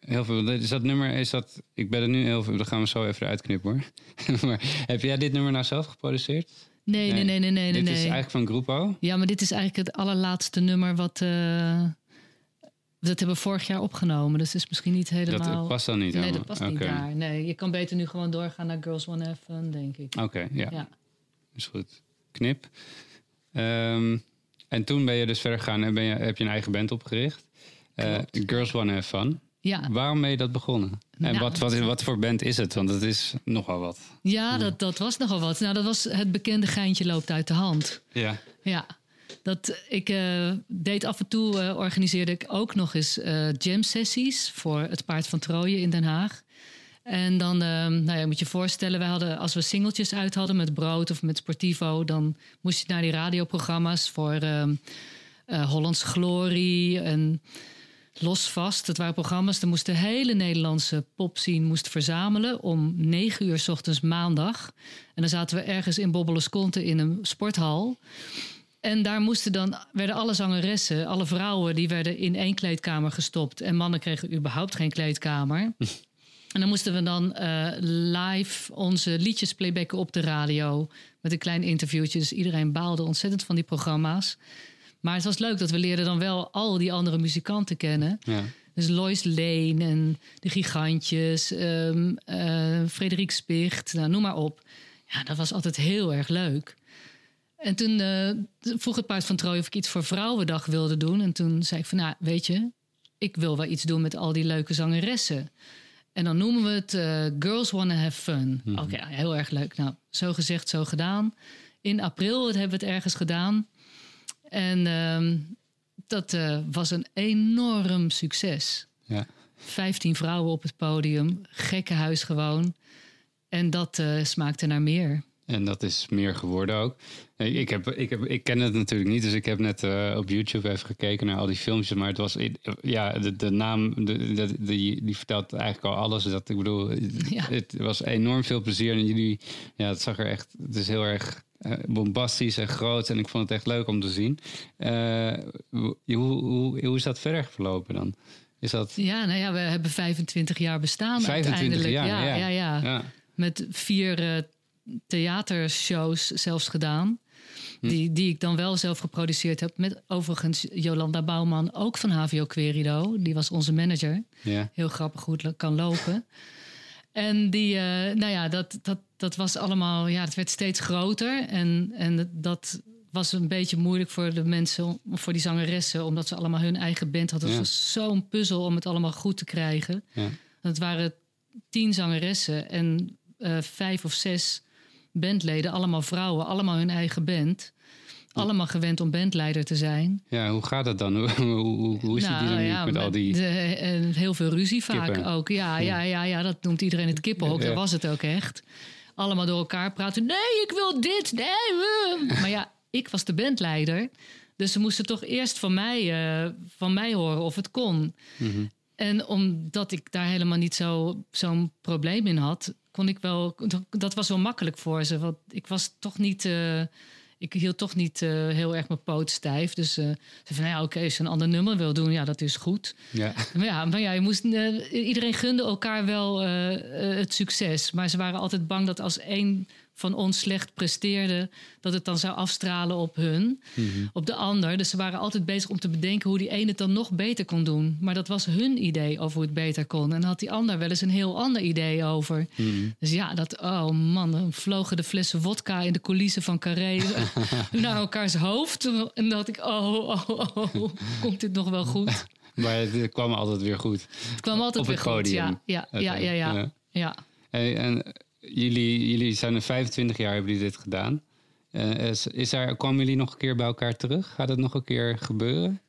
Heel veel, is dat nummer, is dat, ik ben er nu heel veel, dat gaan we zo even uitknippen hoor. maar heb jij dit nummer nou zelf geproduceerd? Nee, nee, nee, nee, nee. Dit nee. is eigenlijk van Groepo? Ja, maar dit is eigenlijk het allerlaatste nummer wat... eh, dat hebben we vorig jaar opgenomen. Dus het is misschien niet helemaal... Dat past dan niet Nee, helemaal? dat past niet daar. Nee, je kan beter nu gewoon doorgaan naar Girls One Heaven, denk ik. Oké, ja. Ja. Is goed. Knip. Ehm, en toen ben je dus verder gegaan en ben je, heb je een eigen band opgericht. Eh, Girls Wanna Have Fun. Ja, Waarom ben je dat begonnen? En Nou, wat, wat, wat voor band is het? Want het is nogal wat. ja dat, dat was nogal wat. Nou, dat was het bekende geintje loopt uit de hand. Ja. Ja, dat ik eh, deed af en toe, eh, organiseerde ik ook nog eens eh jam sessies voor het Paard van Troje in Den Haag. En dan, nou ja, moet je voorstellen, wij hadden, als we singeltjes uit hadden met Brood of met Sportivo, dan moest je naar die radioprogramma's voor Hollands Glorie en Los Vast. Dat waren programma's, dan moest de hele Nederlandse popscene moest verzamelen om negen uur 's ochtends maandag. En dan zaten we ergens in Bobbelesconte in een sporthal. En daar moesten dan, werden alle zangeressen, alle vrouwen, die werden in één kleedkamer gestopt. En mannen kregen überhaupt geen kleedkamer. En dan moesten we dan eh, live onze liedjes playbacken op de radio. Met een klein interviewtje. Dus iedereen baalde ontzettend van die programma's. Maar het was leuk dat we leerden dan wel al die andere muzikanten kennen. Ja. Dus Lois Lane en de Gigantjes, ehm eh, Frederik Spicht, nou, noem maar op. Ja, dat was altijd heel erg leuk. En toen eh, vroeg het paard van Troje of ik iets voor Vrouwendag wilde doen. En toen zei ik van, nou, weet je, ik wil wel iets doen met al die leuke zangeressen. En dan noemen we het eh, Girls Wanna Have Fun. Oké, ja, heel erg leuk. Nou, zo gezegd, zo gedaan. In april hebben we het ergens gedaan. En ehm, dat eh, was een enorm succes. Ja. 15 vrouwen op het podium, gekkenhuis gewoon. En dat smaakte naar meer. En dat is meer geworden ook. Ik, heb, ik, heb, ik ken het natuurlijk niet, dus ik heb net eh, op YouTube even gekeken naar al die filmpjes. Maar het was, ja, de, de naam, de, de, die, die vertelt eigenlijk al alles. Dat, ik bedoel, Ja. het was enorm veel plezier. En jullie, ja, het zag er echt, het is heel erg eh, bombastisch en groot. En ik vond het echt leuk om te zien. Eh, hoe, hoe, hoe is dat verder verlopen dan? Is dat Ja, nou ja, we hebben 25 jaar bestaan 25 uiteindelijk. jaar? ja, ja, ja. ja. Met vier theatershows zelfs gedaan. Hm. Die, die ik dan wel zelf geproduceerd heb. Met overigens Jolanda Bouwman, ook van HVO Querido. Die was onze manager. ja. Heel grappig hoe het lo- kan lopen. En die, eh, nou ja, dat, dat, dat was allemaal, ja, het werd steeds groter. En, en dat was een beetje moeilijk voor de mensen, voor die zangeressen, omdat ze allemaal hun eigen band hadden. Ja. Het was zo'n puzzel om het allemaal goed te krijgen. Ja. Het waren tien zangeressen en eh, vijf of zes bandleden, allemaal vrouwen, allemaal hun eigen band. Allemaal gewend om bandleider te zijn. ja, hoe gaat het dan? Hoe, hoe, is die Nou, dynamiek ja, met al die... de- en heel veel ruzie vaak Kippen. ook. Ja, ja, ja, ja, dat noemt iedereen het kippenhok. Ja. Dat was het ook echt. Allemaal door elkaar praten. Nee, ik wil dit. Nee. eh. Maar ja, ik was de bandleider. Dus ze moesten toch eerst van mij, eh, van mij horen of het kon. Mhm. En omdat ik daar helemaal niet zo, zo'n probleem in had, kon ik wel. Dat was wel makkelijk voor ze. Want ik was toch niet. eh, ik hield toch niet eh, heel erg mijn poot stijf. Dus eh, ze van, nou ja, oké, als je een ander nummer wil doen, ja, dat is goed. Ja. Maar ja, maar ja je moest, iedereen gunde elkaar wel het succes. Maar ze waren altijd bang dat als één van ons slecht presteerde, dat het dan zou afstralen op hun, op de ander. Dus ze waren altijd bezig om te bedenken hoe die ene het dan nog beter kon doen. Maar dat was hun idee over hoe het beter kon. En dan had die ander wel eens een heel ander idee over. Dus ja, dat, oh man, dan vlogen de flessen wodka in de coulissen van Carré naar elkaars hoofd. En dan dacht ik, oh, oh, oh, oh, komt dit nog wel goed? Maar het kwam altijd weer goed. Het kwam altijd Op weer het goed. Ja, ja, ja, ja, ja. Ja. ja. Hey, en jullie, jullie zijn er 25 jaar hebben jullie dit gedaan. Eh, is, is daar, kwamen jullie nog een keer bij elkaar terug? Gaat het nog een keer gebeuren?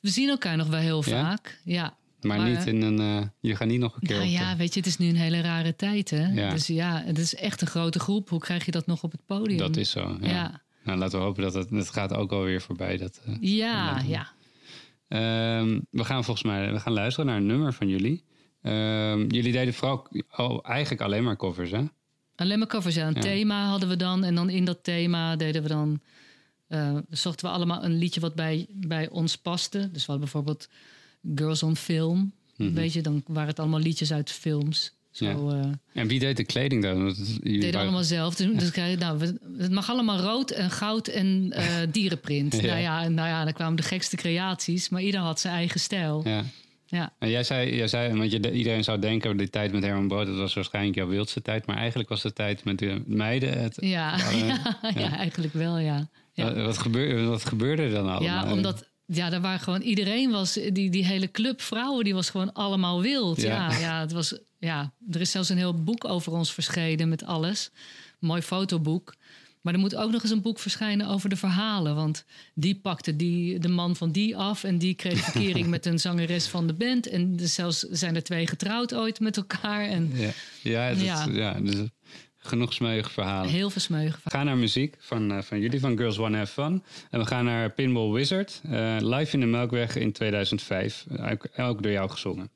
We zien elkaar nog wel heel Ja? vaak. Ja. Maar, Maar, niet in een... eh je gaat niet nog een keer Nou op ja, de- weet je, het is nu een hele rare tijd, hè? Ja. Dus ja, het is echt een grote groep. Hoe krijg je dat nog op het podium? Dat is zo, ja. Ja, Nou, laten we hopen dat het... Het gaat ook alweer voorbij. Dat, eh. ja. ja. Ehm, we gaan volgens mij we gaan luisteren naar een nummer van jullie. Ehm, jullie deden vooral al, eigenlijk alleen maar covers, hè? Alleen maar covers, ja. Een Ja. thema hadden we dan. En dan in dat thema deden we dan... eh, zochten we allemaal een liedje wat bij, bij ons paste. Dus we hadden bijvoorbeeld Girls on Film. Mhm. Weet je, dan waren het allemaal liedjes uit films. Zo, Ja. eh, En wie deed de kleding dan? Jullie deden waren- allemaal zelf. Dus, dus krijg je- nou, we- het mag allemaal rood en goud en eh, dierenprint. Ja. Nou, ja, nou ja, dan kwamen de gekste creaties. Maar ieder had zijn eigen stijl. Ja. Ja. En jij zei, jij zei want je, iedereen zou denken, die tijd met Herman Brood, dat was waarschijnlijk jouw wildste tijd. Maar eigenlijk was de tijd met de meiden het... Ja, ja, ja, eigenlijk wel, ja. ja. Wat, wat, gebeurde, wat gebeurde er dan allemaal? Ja, omdat ja, daar waren gewoon iedereen was die, die hele club vrouwen die was gewoon allemaal wild. Ja. Ja, ja, het was ja. Er is zelfs een heel boek over ons verschenen met alles, mooi fotoboek. Maar er moet ook nog eens een boek verschijnen over de verhalen. Want die pakte die, de man van die af. En die kreeg verkering met een zangeres van de band. En er zelfs zijn er twee getrouwd ooit met elkaar. En Ja, ja, dat, Ja. ja. dus genoeg smeuïge verhalen. heel versmeugen. We gaan naar muziek van, eh, van jullie, van Girls Wanna Have Fun. En we gaan naar Pinball Wizard, eh, live in de Melkweg in 2005. Ook, ook door jou gezongen.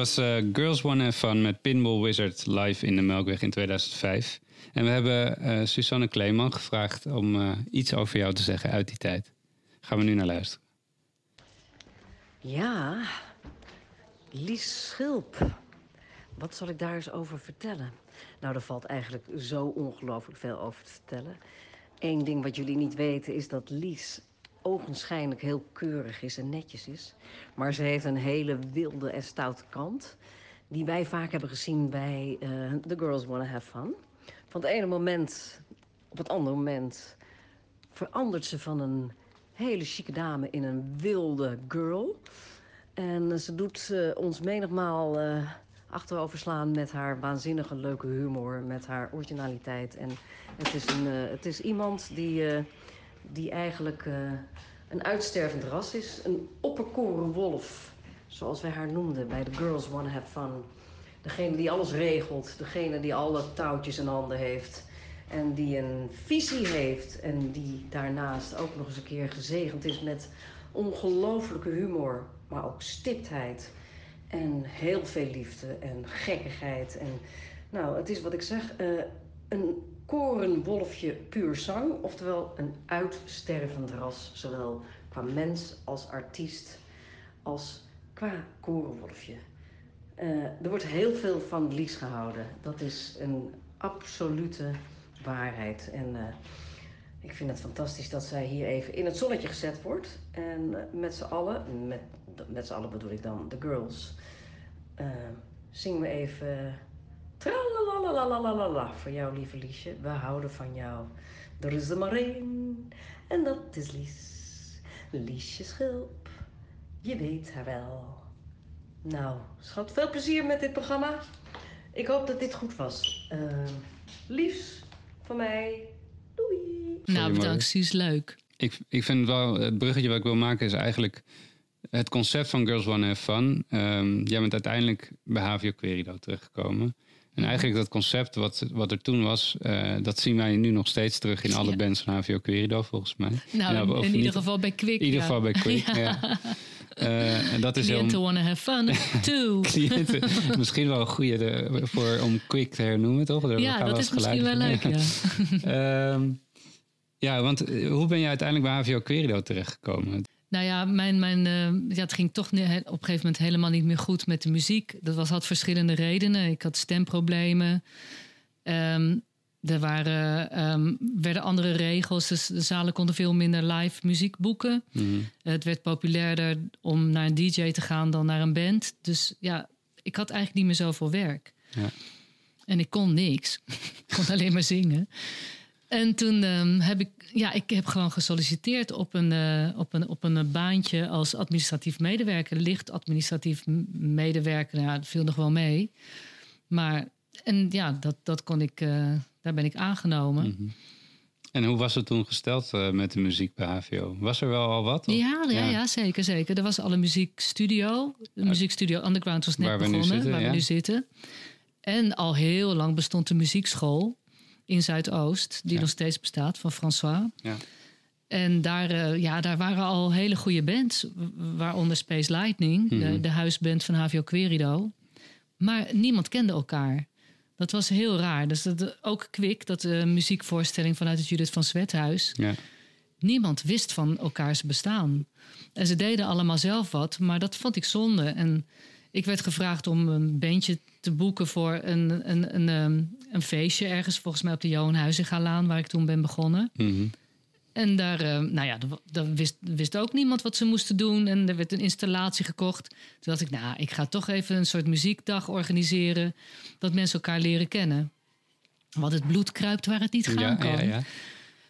Was eh, Girls Wanna Have Fun met Pinball Wizard live in de Melkweg in 2005. En we hebben eh Susanne Kleeman gevraagd om eh, iets over jou te zeggen uit die tijd. Gaan we nu naar luisteren. Ja, Lies Schilp. Wat zal ik daar eens over vertellen? Nou, er valt eigenlijk zo ongelooflijk veel over te vertellen. Eén ding wat jullie niet weten is dat Lies ogenschijnlijk heel keurig is en netjes is. Maar ze heeft een hele wilde en stoute kant. Die wij vaak hebben gezien bij eh, The Girls Wanna Have Fun. Van het ene moment op het andere moment verandert ze van een hele chique dame in een wilde girl. En ze doet eh, ons menigmaal eh achteroverslaan met haar waanzinnige leuke humor, met haar originaliteit. En het is, een, het is iemand die, die eigenlijk eh, een uitstervend ras is. Een opperkoren wolf, zoals wij haar noemden bij The Girls Wanna Have Fun. Degene die alles regelt, degene die alle touwtjes in handen heeft. En die een visie heeft en die daarnaast ook nog eens een keer gezegend is met ongelooflijke humor, maar ook stiptheid. En heel veel liefde en gekkigheid. En nou, het is wat ik zeg, eh, een korenwolfje puur zang. Oftewel een uitstervend ras, zowel qua mens als artiest als qua korenwolfje. Eh, er wordt heel veel van Lies gehouden. Dat is een absolute waarheid. En eh, ik vind het fantastisch dat zij hier even in het zonnetje gezet wordt. En eh, met z'n allen, met, met z'n allen bedoel ik dan de girls, zingen we even tralalalalala voor jou, lieve Liesje. We houden van jou. Er is er maar één en dat is Lies. Liesje Schilp, je weet haar wel. Nou, schat, veel plezier met dit programma. Ik hoop dat dit goed was. Eh, liefs van mij. Doei. Nou, bedankt, Suus. Leuk. Ik, ik vind wel, het bruggetje wat ik wil maken is eigenlijk het concept van Girls Wanna Have Fun. Ehm, jij bent uiteindelijk bij HVO Querido terechtgekomen. En eigenlijk dat concept wat, wat er toen was, eh, dat zien wij nu nog steeds terug in alle Ja. bands van HVO Querido volgens mij. Nou, Ja, in, ieder geval bij Quick. In ieder ja. geval bij Quick, ja. Eh, en dat is heel... wanna have fun, too. Misschien wel een goede de- voor, om Quick te hernoemen, toch? Daar Ja, dat is misschien wel gelijk leuk, in. ja. Ehm, ja, want eh, hoe ben je uiteindelijk bij HVO Querido terechtgekomen? Nou ja, mijn, mijn, eh, ja, het ging toch op een gegeven moment helemaal niet meer goed met de muziek. Dat was, had verschillende redenen. Ik had stemproblemen. Ehm, er waren, ehm, werden andere regels. Dus de zalen konden veel minder live muziek boeken. Mhm. Het werd populairder om naar een DJ te gaan dan naar een band. Dus ja, ik had eigenlijk niet meer zoveel werk. Ja. En ik kon niks. ik kon alleen maar zingen. En toen ehm, heb ik, ja, ik heb gewoon gesolliciteerd op een, eh, op een, op een eh, baantje als administratief medewerker. Licht administratief medewerker, nou ja, dat viel nog wel mee. Maar, en ja, dat, dat kon ik, eh, daar ben ik aangenomen. Mhm. En hoe was het toen gesteld met de muziek bij HVO? Was er wel al wat? of- Ja, ja, ja. zeker, zeker. Er was al een muziekstudio. De muziekstudio Underground was net Waar we nu begonnen, zitten, waar ja. we nu zitten. En al heel lang bestond de muziekschool in Zuidoost, die Ja. nog steeds bestaat, van François. Ja. En daar, eh, ja, daar waren al hele goede bands, waaronder Space Lightning, Mhm. de, de huisband van HVO Querido. Maar niemand kende elkaar. Dat was heel raar. Dus dat, ook Quick, dat eh, muziekvoorstelling vanuit het Judith van Zwethuis Ja. niemand wist van elkaars bestaan. En ze deden allemaal zelf wat, maar dat vond ik zonde. En ik werd gevraagd om een bandje te boeken voor een, een, een, ehm, een feestje ergens, volgens mij op de Johan Huizingalaan, waar ik toen ben begonnen. Mhm. En daar, eh, nou ja, daar- wist, wist ook niemand wat ze moesten doen. En er werd een installatie gekocht. Toen dacht ik, nou, ik ga toch even een soort muziekdag organiseren. Dat mensen elkaar leren kennen. Want het bloed kruipt waar het niet gaan Ja, kan. ja, ja.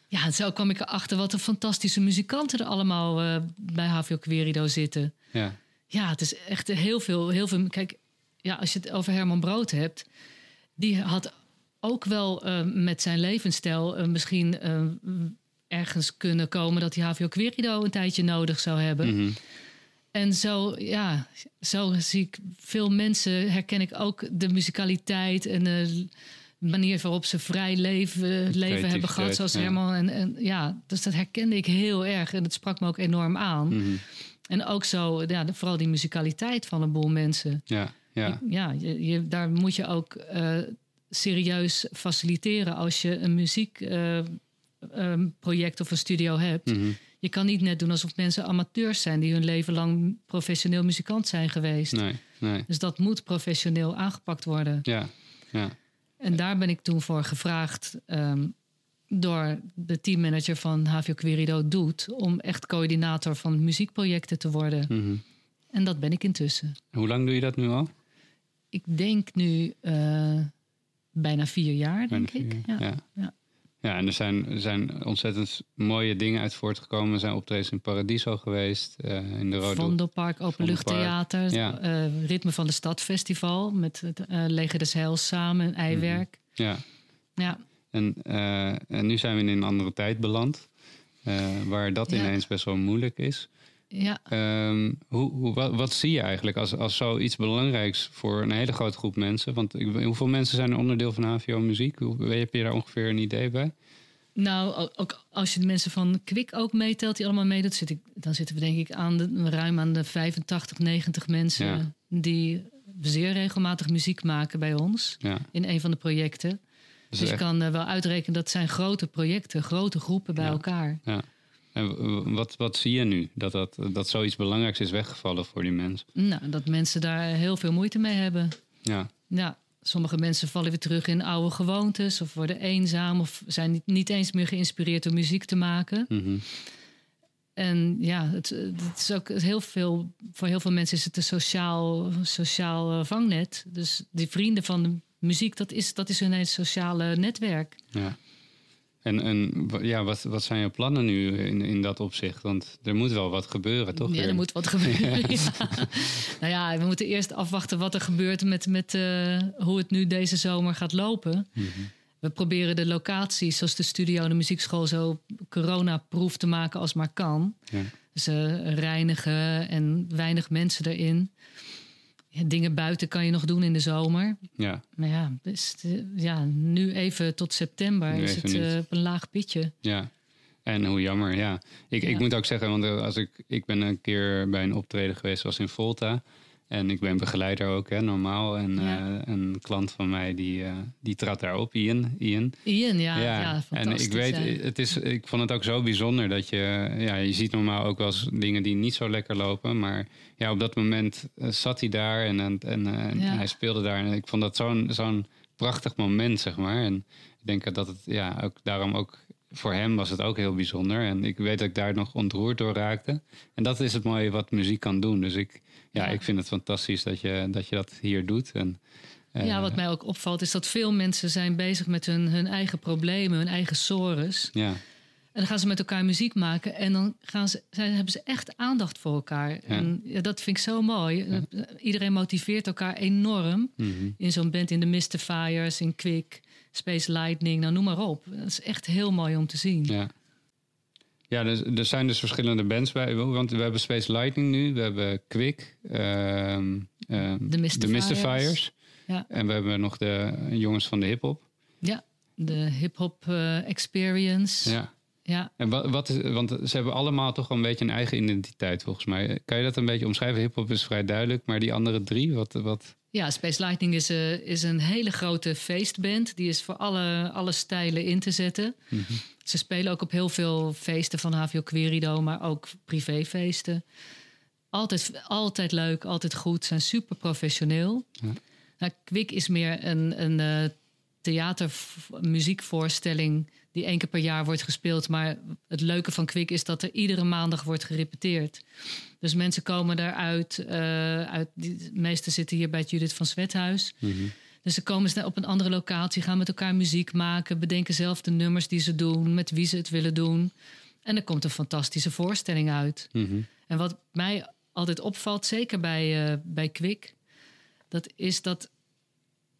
Ja, en zo kwam ik erachter wat een fantastische muzikanten er allemaal eh, bij HVO Querido zitten. ja. Ja, het is echt heel veel, heel veel. Kijk, ja, als je het over Herman Brood hebt, die had ook wel eh, met zijn levensstijl eh, misschien eh, ergens kunnen komen dat hij HVO Querido een tijdje nodig zou hebben. Mhm. En zo, ja, zo zie ik veel mensen, herken ik ook de muzikaliteit en de manier waarop ze vrij leven, leven hebben gehad, zoals ja. Herman. En, en ja, dus dat herkende ik heel erg en dat sprak me ook enorm aan. Mhm. En ook zo, ja, vooral die muzikaliteit van een boel mensen. ja, Ja. ja je, je- daar moet je ook eh, serieus faciliteren als je een muziekproject of een studio hebt. Mhm. Je kan niet net doen alsof mensen amateurs zijn die hun leven lang professioneel muzikant zijn geweest. Nee, nee. Dus dat moet professioneel aangepakt worden. Ja, ja. En daar ben ik toen voor gevraagd ehm, door de teammanager van HVO Querido Doet... om echt coördinator van muziekprojecten te worden. Mhm. En dat ben ik intussen. Hoe lang doe je dat nu al? Ik denk nu eh, bijna vier jaar, Bijna denk ik. vier Ja. jaar, ja. Ja. Ja, en er zijn, er zijn ontzettend mooie dingen uit voortgekomen. Er zijn optredens in Paradiso geweest, eh, in de Rode... Vondelpark, Openluchttheater, Ja. eh, Ritme van de Stad Festival... met het Leger des Heils samen, en Eiwerk. Ja, Ja, en, en nu zijn we in een andere tijd beland. waar dat ineens best wel moeilijk is. Ja. Ehm, hoe, hoe, wat, wat zie je eigenlijk als, als zoiets belangrijks voor een hele grote groep mensen? Want ik, hoeveel mensen zijn er onderdeel van HVO Muziek? Hoe, heb je daar ongeveer een idee bij? Nou, ook als je de mensen van Kwik ook meetelt, die allemaal meedoet, zit ik, dan zitten we denk ik aan de, ruim aan de 85, 90 mensen Ja. die zeer regelmatig muziek maken bij ons Ja, in een van de projecten. dus Dus je echt- kan eh, wel uitrekenen dat zijn grote projecten, grote groepen bij Ja. elkaar. ja. En wat, wat zie je nu? Dat, dat, dat zoiets belangrijks is weggevallen voor die mensen? Nou, dat mensen daar heel veel moeite mee hebben. Ja, Ja, sommige mensen vallen weer terug in oude gewoontes of worden eenzaam of zijn niet, niet eens meer geïnspireerd om muziek te maken. mhm. En ja, het, het is ook heel veel, voor heel veel mensen is het een sociaal, sociaal eh, vangnet. Dus die vrienden van de muziek, dat is, dat is hun sociale netwerk. ja. En, en ja, wat, wat zijn je plannen nu in, in dat opzicht? Want er moet wel wat gebeuren, toch? Ja, er moet wat gebeuren. ja. Nou ja, we moeten eerst afwachten wat er gebeurt met, met eh, hoe het nu deze zomer gaat lopen. Mhm. We proberen de locaties, zoals de studio en de muziekschool, zo coronaproof te maken als maar kan. Ja. Dus reinigen en weinig mensen erin. Ja, dingen buiten kan je nog doen in de zomer. Ja, Maar ja, dus, eh, ja nu even tot september Nu is het eh, op een laag pitje. ja. En hoe jammer, ja. Ik, ik moet ook zeggen, want eh, als ik, ik ben een keer bij een optreden geweest, was in Volta. En ik ben begeleider ook, hè, normaal. En Ja. eh, een klant van mij, die, eh, die trad daar op, Ian. Ian. Ian, ja, ja, en fantastisch. ik weet, ja. het is, ik vond het ook zo bijzonder dat je, ja, je ziet normaal ook wel eens dingen die niet zo lekker lopen, maar ja, op dat moment eh, zat hij daar en, en, en Ja. hij speelde daar en ik vond dat zo'n zo'n prachtig moment, zeg maar. En ik denk dat het, ja, ook daarom ook voor hem was het ook heel bijzonder en ik weet dat ik daar nog ontroerd door raakte. En dat is het mooie wat muziek kan doen. Dus ik, ja, ik vind het fantastisch dat je dat, je dat hier doet. En, eh, Ja, wat mij ook opvalt is dat veel mensen zijn bezig met hun, hun eigen problemen, hun eigen sores. ja, En dan gaan ze met elkaar muziek maken en dan gaan ze, zijn, hebben ze echt aandacht voor elkaar. En ja, dat vind ik zo mooi. Eh, Iedereen motiveert elkaar enorm mhm. in zo'n band, in de Mystifiers, in Quick, Space Lightning, nou noem maar op. Dat is echt heel mooi om te zien. Ja. Ja, er, er zijn dus verschillende bands bij. Want we hebben Space Lightning nu. We hebben Quick. ehm, ehm, De Mystifiers. Mystifiers. Ja. En we hebben nog de jongens van de hip-hop. Ja, de hip-hop eh, experience. Ja. Ja. En wat, wat is, want ze hebben allemaal toch wel een beetje een eigen identiteit volgens mij. Kan je dat een beetje omschrijven? Hip-hop is vrij duidelijk, maar die andere drie, wat. wat Ja, Space Lightning is, eh, is een hele grote feestband. Die is voor alle, alle stijlen in te zetten. Mhm. Ze spelen ook op heel veel feesten van HVO Querido, maar ook privéfeesten. Altijd, altijd leuk, altijd goed, zijn super professioneel. Nou, Kwik is meer een, een eh, theatermuziekvoorstelling die één keer per jaar wordt gespeeld. Maar het leuke van Kwik is dat er iedere maandag wordt gerepeteerd. Dus mensen komen daaruit. eh uit, de meeste zitten hier bij het Judith van Zwethuis. Dus ze komen op een andere locatie, gaan met elkaar muziek maken, bedenken zelf de nummers die ze doen, met wie ze het willen doen. En er komt een fantastische voorstelling uit. Mhm. En wat mij altijd opvalt, zeker bij, eh bij Kwik, dat is dat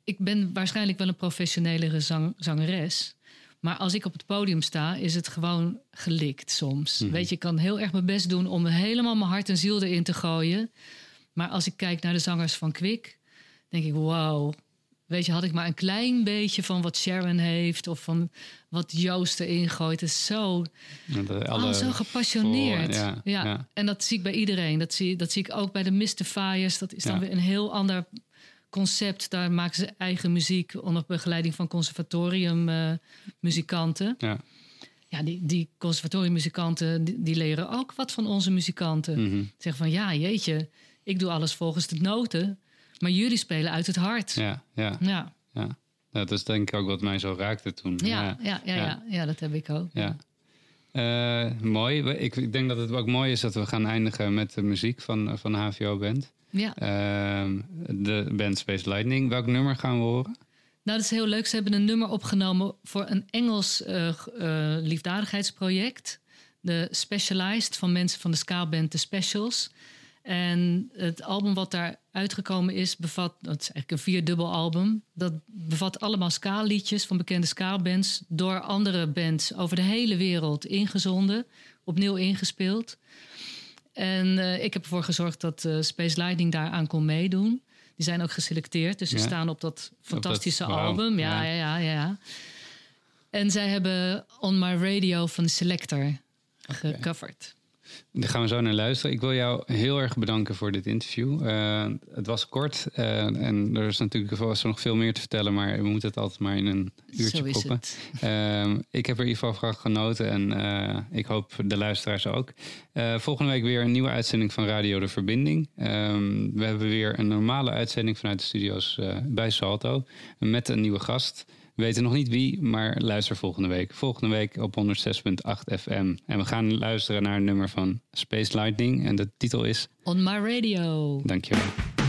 ik ben waarschijnlijk wel een professionelere zang, zangeres. Maar als ik op het podium sta, is het gewoon gelikt soms. Weet je, ik kan heel erg mijn best doen om helemaal mijn hart en ziel erin te gooien. Maar als ik kijk naar de zangers van Kwik, denk ik, wow. Weet je, had ik maar een klein beetje van wat Sharon heeft... of van wat Joost erin gooit. Het is zo, de- oh, zo gepassioneerd. Ja, ja, ja. En dat zie ik bij iedereen. Dat zie, dat zie ik ook bij de Mystifiers. Dat is dan Ja. weer een heel ander concept. Daar maken ze eigen muziek onder begeleiding van conservatoriummuzikanten. Ja. ja, die, die conservatoriummuzikanten die, die leren ook wat van onze muzikanten. Mhm. Zeggen van ja, jeetje, ik doe alles volgens de noten, maar jullie spelen uit het hart. Ja, ja, ja, ja. Dat is denk ik ook wat mij zo raakte toen. ja, ja, ja, ja, ja, dat heb ik ook. Ja. Eh, mooi. Ik, denk dat het ook mooi is dat we gaan eindigen met de muziek van, van HVO Band. Ja. Ehm, de band Space Lightning. Welk nummer gaan we horen? Nou, dat is heel leuk. Ze hebben een nummer opgenomen voor een Engels eh, eh, liefdadigheidsproject. De Specialized van mensen van de skaalband The Specials. En het album wat daar uitgekomen is, bevat, dat is eigenlijk een vierdubbel album. Dat bevat allemaal skaalliedjes van bekende skaalbands door andere bands over de hele wereld ingezonden, opnieuw ingespeeld. En eh, ik heb ervoor gezorgd dat eh, Space Lightning daaraan kon meedoen. Die zijn ook geselecteerd, dus ze Ja. staan op dat fantastische album. Ja, ja. ja, ja, ja, En zij hebben On My Radio van Selector gecoverd. Daar gaan we zo naar luisteren. Ik wil jou heel erg bedanken voor dit interview. Eh, het was kort eh, en er is natuurlijk was er nog veel meer te vertellen, maar we moeten het altijd maar in een uurtje proppen. Ehm, ik heb er in ieder geval van genoten en eh, ik hoop de luisteraars ook. Volgende week weer een nieuwe uitzending van Radio De Verbinding. Ehm, we hebben weer een normale uitzending vanuit de studio's bij Salto met een nieuwe gast. We weten nog niet wie, maar luister volgende week. Volgende week op 106.8 FM. En we gaan luisteren naar een nummer van Space Lightning en de titel is On My Radio. Dankjewel.